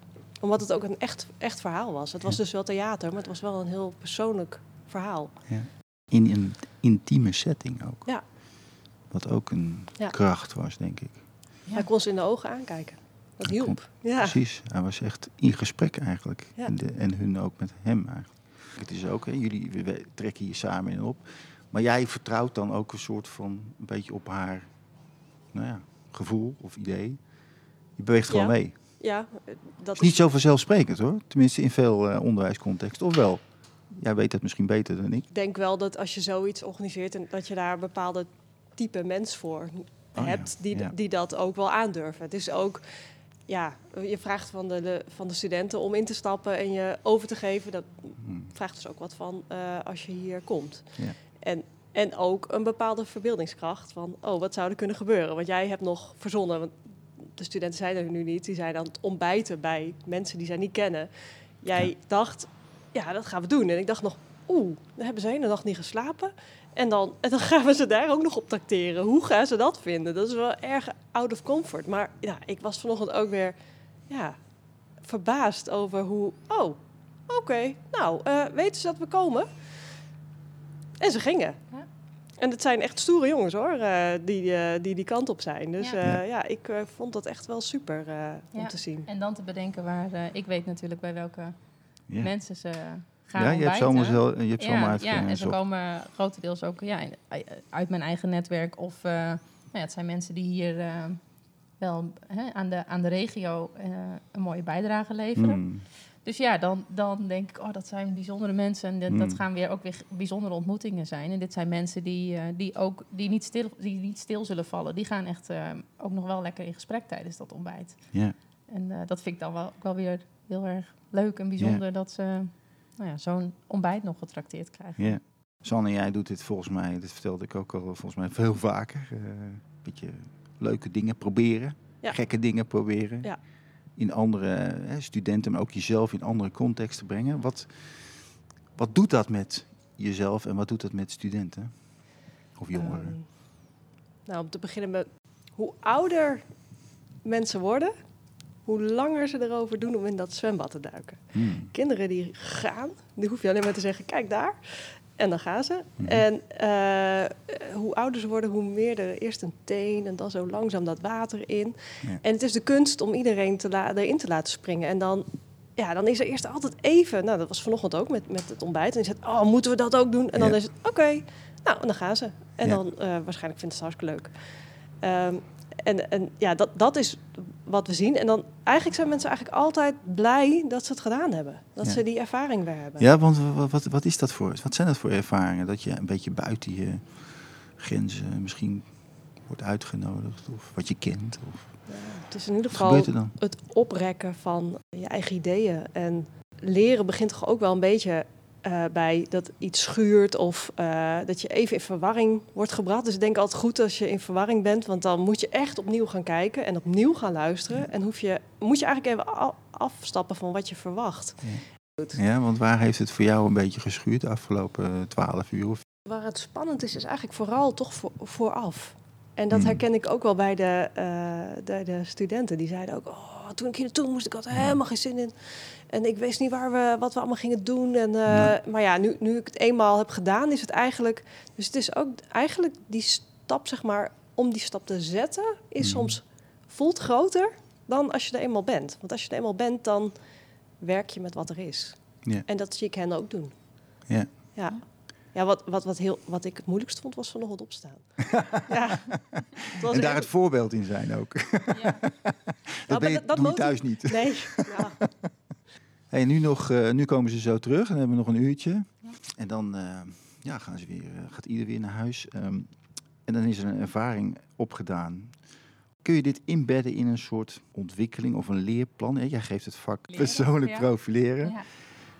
Omdat het ook een echt, echt verhaal was. Het was dus wel theater, maar het was wel een heel persoonlijk verhaal. Ja. In een intieme setting ook. Ja. Wat ook een ja. kracht was, denk ik. Hij kon ze in de ogen aankijken. Dat hielp. Ja. Precies. Hij was echt in gesprek eigenlijk. Ja. En, de, en hun ook met hem eigenlijk. Het is ook, hè, jullie we trekken hier samen in op. Maar jij vertrouwt dan ook een soort van, een beetje op haar nou ja, gevoel of idee. Je beweegt gewoon mee. Ja, dat is niet zo vanzelfsprekend hoor. Tenminste in veel uh, onderwijscontexten. Of wel? Jij weet het misschien beter dan ik. Ik denk wel dat als je zoiets organiseert... en dat je daar een bepaalde type mens voor oh, hebt... Ja. Die, ja. die dat ook wel aandurven. Het is ook... Ja, je vraagt van de, de, van de studenten om in te stappen en je over te geven. Dat hmm. vraagt dus ook wat van uh, als je hier komt. Ja. En, en ook een bepaalde verbeeldingskracht van... oh, wat zou er kunnen gebeuren? Want jij hebt nog verzonnen... Want de studenten zijn er nu niet. Die zijn aan het ontbijten bij mensen die zij niet kennen. Jij dacht, ja, dat gaan we doen. En ik dacht nog, oeh, dan hebben ze een hele nacht niet geslapen. En dan, en dan gaan we ze daar ook nog op tracteren. Hoe gaan ze dat vinden? Dat is wel erg out of comfort. Maar ja, ik was vanochtend ook weer ja, verbaasd over hoe... Oh, oké, okay, nou, uh, weten ze dat we komen? En ze gingen. Ja. En het zijn echt stoere jongens hoor, uh, die, uh, die die kant op zijn. Dus ja, ja ik vond dat echt wel super om ja. te zien. En dan te bedenken waar... ik weet natuurlijk bij welke ja. mensen ze gaan Ja, je hebt zomaar, zo, je hebt ja, zomaar Ja, en ze komen grotendeels ook ja, uit mijn eigen netwerk. Of ja, het zijn mensen die hier uh, wel hè, aan, de, aan de regio uh, een mooie bijdrage leveren. Mm. Dus ja, dan, dan denk ik, oh, dat zijn bijzondere mensen. En dat, mm. dat gaan weer ook weer bijzondere ontmoetingen zijn. En dit zijn mensen die, die ook die niet, stil, die niet stil zullen vallen. Die gaan echt ook nog wel lekker in gesprek tijdens dat ontbijt. Ja. En dat vind ik dan wel, ook wel weer heel erg leuk en bijzonder dat ze nou ja, zo'n ontbijt nog getrakteerd krijgen. Ja. Sanne, jij doet dit volgens mij, dit vertelde ik ook al volgens mij veel vaker. eh, beetje leuke dingen proberen, Ja. gekke dingen proberen. Ja. In andere hè, studenten, maar ook jezelf in andere contexten brengen. Wat, wat doet dat met jezelf en wat doet dat met studenten? Of jongeren? Ehm, nou, om te beginnen met hoe ouder mensen worden, hoe langer ze erover doen om in dat zwembad te duiken. Hmm. Kinderen die gaan, die hoef je alleen maar te zeggen, kijk daar. En dan gaan ze. Mhm. En eh, hoe ouder ze worden, hoe meer er eerst een teen en dan zo langzaam dat water in. Ja. En het is de kunst om iedereen te erin te laten springen. En dan, ja, dan is er eerst altijd even, nou dat was vanochtend ook met, met het ontbijt. En die zegt, oh moeten we dat ook doen? En dan Ja. is het, oké, nou en dan gaan ze. En Ja. dan eh, waarschijnlijk vindt ze het hartstikke leuk. Ehm, en, en ja, dat, dat is wat we zien. En dan eigenlijk zijn mensen eigenlijk altijd blij dat ze het gedaan hebben. Dat Ja. ze die ervaring weer hebben. Ja, want wat, wat, is dat voor? Wat zijn dat voor ervaringen? Dat je een beetje buiten je grenzen misschien wordt uitgenodigd of wat je kent? Of, Het is in ieder geval het oprekken van je eigen ideeën. En leren begint toch ook wel een beetje eh, bij dat iets schuurt of eh, dat je even in verwarring wordt gebracht. Dus ik denk altijd goed als je in verwarring bent, want dan moet je echt opnieuw gaan kijken en opnieuw gaan luisteren. En hoef je, moet je eigenlijk even afstappen van wat je verwacht. Ja, want waar heeft het voor jou een beetje geschuurd de afgelopen twaalf uur? Of, Waar het spannend is, is eigenlijk vooral toch voor, vooraf. En dat Hmm. herken ik ook wel bij de, eh, de, de studenten. Die zeiden ook, oh, toen ik hier naartoe moest, ik had er helemaal geen zin in. En ik wist niet waar we, wat we allemaal gingen doen. En, eh, Maar ja, nu, nu ik het eenmaal heb gedaan, is het eigenlijk... Dus het is ook eigenlijk die stap, zeg maar, om die stap te zetten... is Mhm. soms voelt groter dan als je er eenmaal bent. Want als je er eenmaal bent, dan werk je met wat er is. Ja. En dat zie ik hen ook doen. ja. Ja. Ja, wat, wat, wat, heel, wat ik het moeilijkst vond, was vanochtend opstaan. ja. Het was En daar echt- het voorbeeld in zijn ook. dat maar ben je, dat- dat doe je thuis niet. Nee. Ja. Hey, nu, nog, eh, nu komen ze zo terug en dan hebben we nog een uurtje. En dan eh, ja, gaan ze weer, eh, gaat ieder weer naar huis. Ehm, en dan is er een ervaring opgedaan. Kun je dit inbedden in een soort ontwikkeling of een leerplan? Hè, Jij geeft het vak Leren, persoonlijk ja. profileren.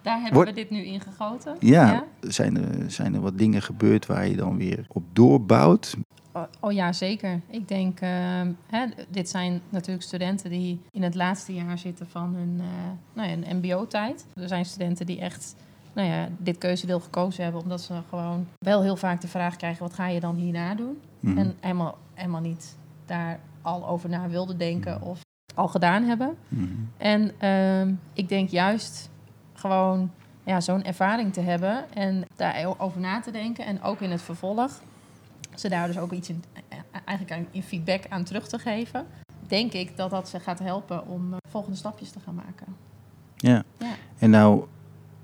Daar hebben we dit nu in gegoten. Ja, Zijn, er, zijn er wat dingen gebeurd waar je dan weer op doorbouwt? Oh, oh ja, zeker. Ik denk, ehm, hè, dit zijn natuurlijk studenten die in het laatste jaar zitten van hun, eh, nou ja, een mbo-tijd. Er zijn studenten die echt nou ja, dit keuzedeel gekozen hebben omdat ze gewoon wel heel vaak de vraag krijgen, wat ga je dan hierna doen? Mhm. En helemaal, helemaal niet daar al over na wilden denken of al gedaan hebben. En ehm, ik denk juist gewoon ja, zo'n ervaring te hebben en daarover na te denken. En ook in het vervolg, ze daar dus ook iets in, eigenlijk in feedback aan terug te geven. Denk ik dat dat ze gaat helpen om eh, volgende stapjes te gaan maken. Ja. Ja. En nou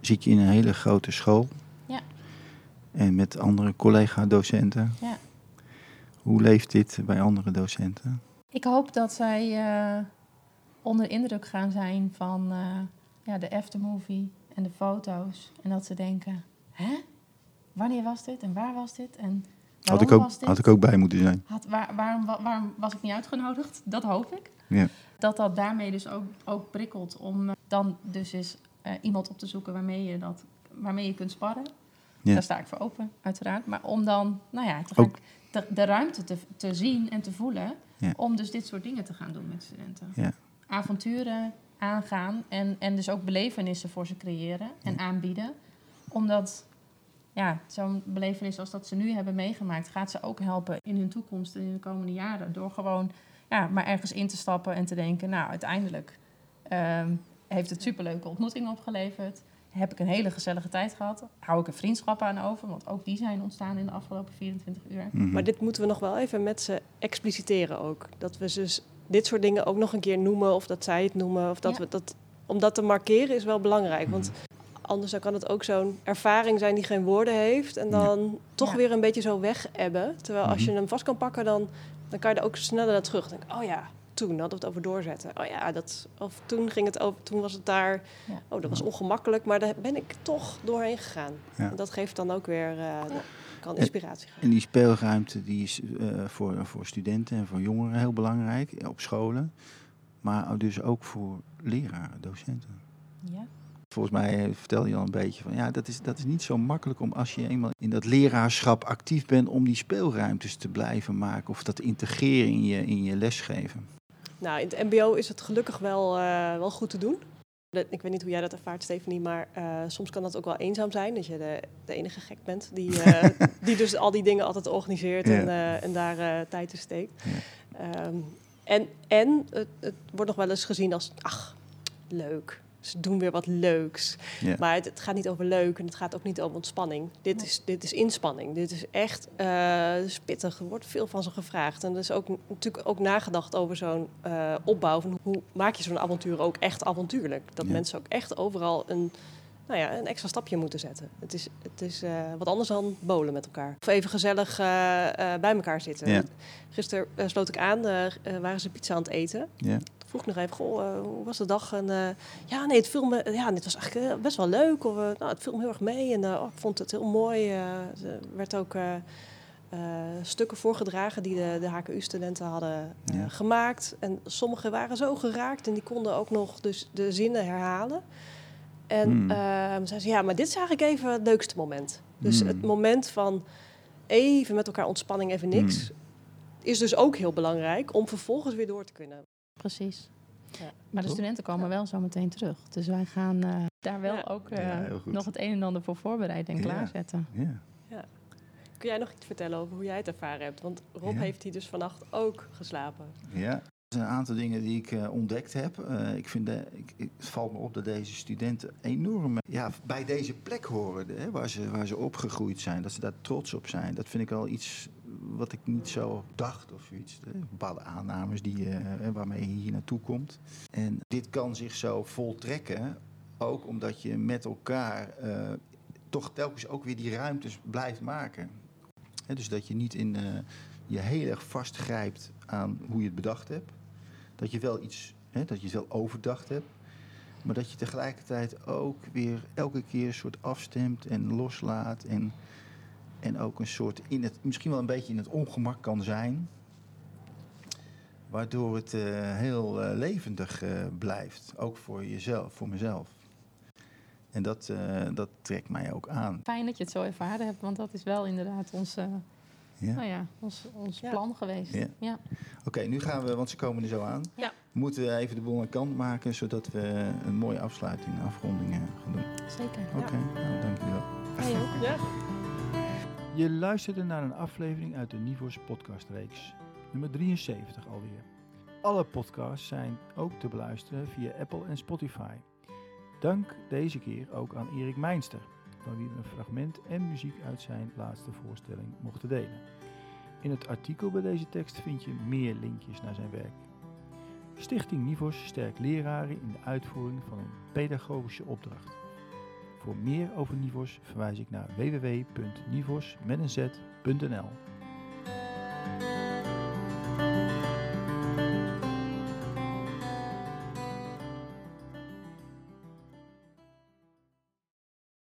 zit je in een hele grote school. Ja. En met andere collega-docenten. Ja. Hoe leeft dit bij andere docenten? Ik hoop dat zij eh, onder indruk gaan zijn van eh, ja, de aftermovie en de foto's. En dat ze denken, hè? Wanneer was dit en waar was dit? En Had ik, ook, was dit? had ik ook bij moeten zijn. Had, waar, waarom, wa- waarom was ik niet uitgenodigd? Dat hoop ik. Ja. Dat dat daarmee dus ook, ook prikkelt om eh, dan dus eens eh, iemand op te zoeken waarmee je, dat, waarmee je kunt sparren. Ja. Daar sta ik voor open, uiteraard. Maar om dan nou ja, te Ook- gaan, de, de ruimte te, te zien en te voelen... Ja. om dus dit soort dingen te gaan doen met studenten. Ja. Avonturen aangaan en, en dus ook belevenissen voor ze creëren en aanbieden. Omdat ja, zo'n belevenis als dat ze nu hebben meegemaakt... gaat ze ook helpen in hun toekomst en in de komende jaren. Door gewoon ja, maar ergens in te stappen en te denken... nou, uiteindelijk ehm, heeft het superleuke ontmoetingen opgeleverd... Heb ik een hele gezellige tijd gehad. Hou ik er vriendschappen aan over, want ook die zijn ontstaan in de afgelopen 24 uur. Maar dit moeten we nog wel even met ze expliciteren ook. Dat we dus dit soort dingen ook nog een keer noemen of dat zij het noemen. Of dat Ja. we dat, om dat te markeren is wel belangrijk. Want anders dan kan het ook zo'n ervaring zijn die geen woorden heeft. En dan toch Ja. weer een beetje zo wegebben. Terwijl als je Mhm. hem vast kan pakken, dan, dan kan je er ook sneller naar terug. denken, oh ja, toen hadden we het over doorzetten. Oh ja, dat, of toen ging het over, toen was het daar. Ja. Oh, dat was ongemakkelijk, maar daar ben ik toch doorheen gegaan. En dat geeft dan ook weer, eh, kan inspiratie geven. En die speelruimte die is eh, voor, voor studenten en voor jongeren heel belangrijk op scholen. Maar dus ook voor leraren, docenten. Ja. Volgens mij eh, vertel je al een beetje van ja, dat is, dat is niet zo makkelijk om als je eenmaal in dat leraarschap actief bent om die speelruimtes te blijven maken of dat te integreren in je, in je lesgeven. Nou, in het MBO is het gelukkig wel, eh, wel goed te doen. Ik weet niet hoe jij dat ervaart, Stephanie, maar eh, soms kan dat ook wel eenzaam zijn. Dat je de, de enige gek bent die, eh, die dus al die dingen altijd organiseert en, eh, en daar tijd in steekt. Ehm, en en het, het wordt nog wel eens gezien als, ach, leuk. Ze doen weer wat leuks. Maar het, het gaat niet over leuk en het gaat ook niet over ontspanning. Dit, is, dit is inspanning. Dit is echt eh, dit is pittig. Er wordt veel van ze gevraagd. En er is ook natuurlijk ook nagedacht over zo'n eh, opbouw. Van hoe maak je zo'n avontuur ook echt avontuurlijk? Dat mensen ook echt overal een, nou ja, een extra stapje moeten zetten. Het is, het is eh, wat anders dan bolen met elkaar. Of even gezellig eh, eh, bij elkaar zitten. Gisteren eh, sloot ik aan, eh, eh, waren ze pizza aan het eten. Vroeg nog even, goh, eh, hoe was de dag? En eh, ja, nee, het viel me, ja, dit was eigenlijk eh, best wel leuk. Of, nou, het viel me heel erg mee en oh, ik vond het heel mooi. er werd ook stukken voorgedragen die de, de HKU-studenten hadden Ja. gemaakt. En sommige waren zo geraakt en die konden ook nog dus de zinnen herhalen. En Hmm. zei ze, ja, maar dit is eigenlijk even het leukste moment. Dus Hmm. het moment van even met elkaar ontspanning, even niks... Hmm. is dus ook heel belangrijk om vervolgens weer door te kunnen. Precies. Ja. Maar de studenten komen wel zo meteen terug. Dus wij gaan eh, daar wel Ja. ook eh, nog het een en ander voor voorbereiden en Ja. klaarzetten. Ja. Ja. Kun jij nog iets vertellen over hoe jij het ervaren hebt? Want Rob Ja. heeft hier dus vannacht ook geslapen. Ja. Er zijn een aantal dingen die ik eh, ontdekt heb. Eh, ik vind de, ik, ik- het valt me op dat deze studenten enorm ja, bij deze plek horen, hè, waar, ze, waar ze opgegroeid zijn. Dat ze daar trots op zijn. Dat vind ik al iets wat ik niet zo dacht of zoiets. Hè. Bepaalde aannames die, eh, hè, waarmee je hier naartoe komt. En dit kan zich zo voltrekken, ook omdat je met elkaar eh, toch telkens ook weer die ruimtes blijft maken. Dus dat je niet in, eh, je heel erg vastgrijpt aan hoe je het bedacht hebt. Dat je wel iets, dat je het wel overdacht hebt. Maar dat je tegelijkertijd ook weer elke keer een soort afstemt en loslaat. En, en ook een soort, in het, misschien wel een beetje in het ongemak kan zijn. Waardoor het eh, heel eh, levendig eh, blijft. Ook voor jezelf, voor mezelf. En dat, eh, dat trekt mij ook aan. Fijn dat je het zo ervaren hebt, want dat is wel inderdaad ons, eh, Ja. nou ja, ons, ons Ja. plan geweest. Ja. Ja. Oké, nu gaan we, want ze komen er zo aan. Ja. Moeten we even de boel aan kant maken, zodat we een mooie afsluiting, afronding gaan doen. Zeker. Oké, nou, dank jullie wel. Jij ook. Ja. Je luisterde naar een aflevering uit de Nivos podcastreeks, nummer 73 alweer. Alle podcasts zijn ook te beluisteren via Apple en Spotify. Dank deze keer ook aan Erik Meinster, van wie we een fragment en muziek uit zijn laatste voorstelling mochten delen. In het artikel bij deze tekst vind je meer linkjes naar zijn werk. Stichting Nivos sterkt leraren in de uitvoering van een pedagogische opdracht. Voor meer over Nivos verwijs ik naar www.nivos.nl.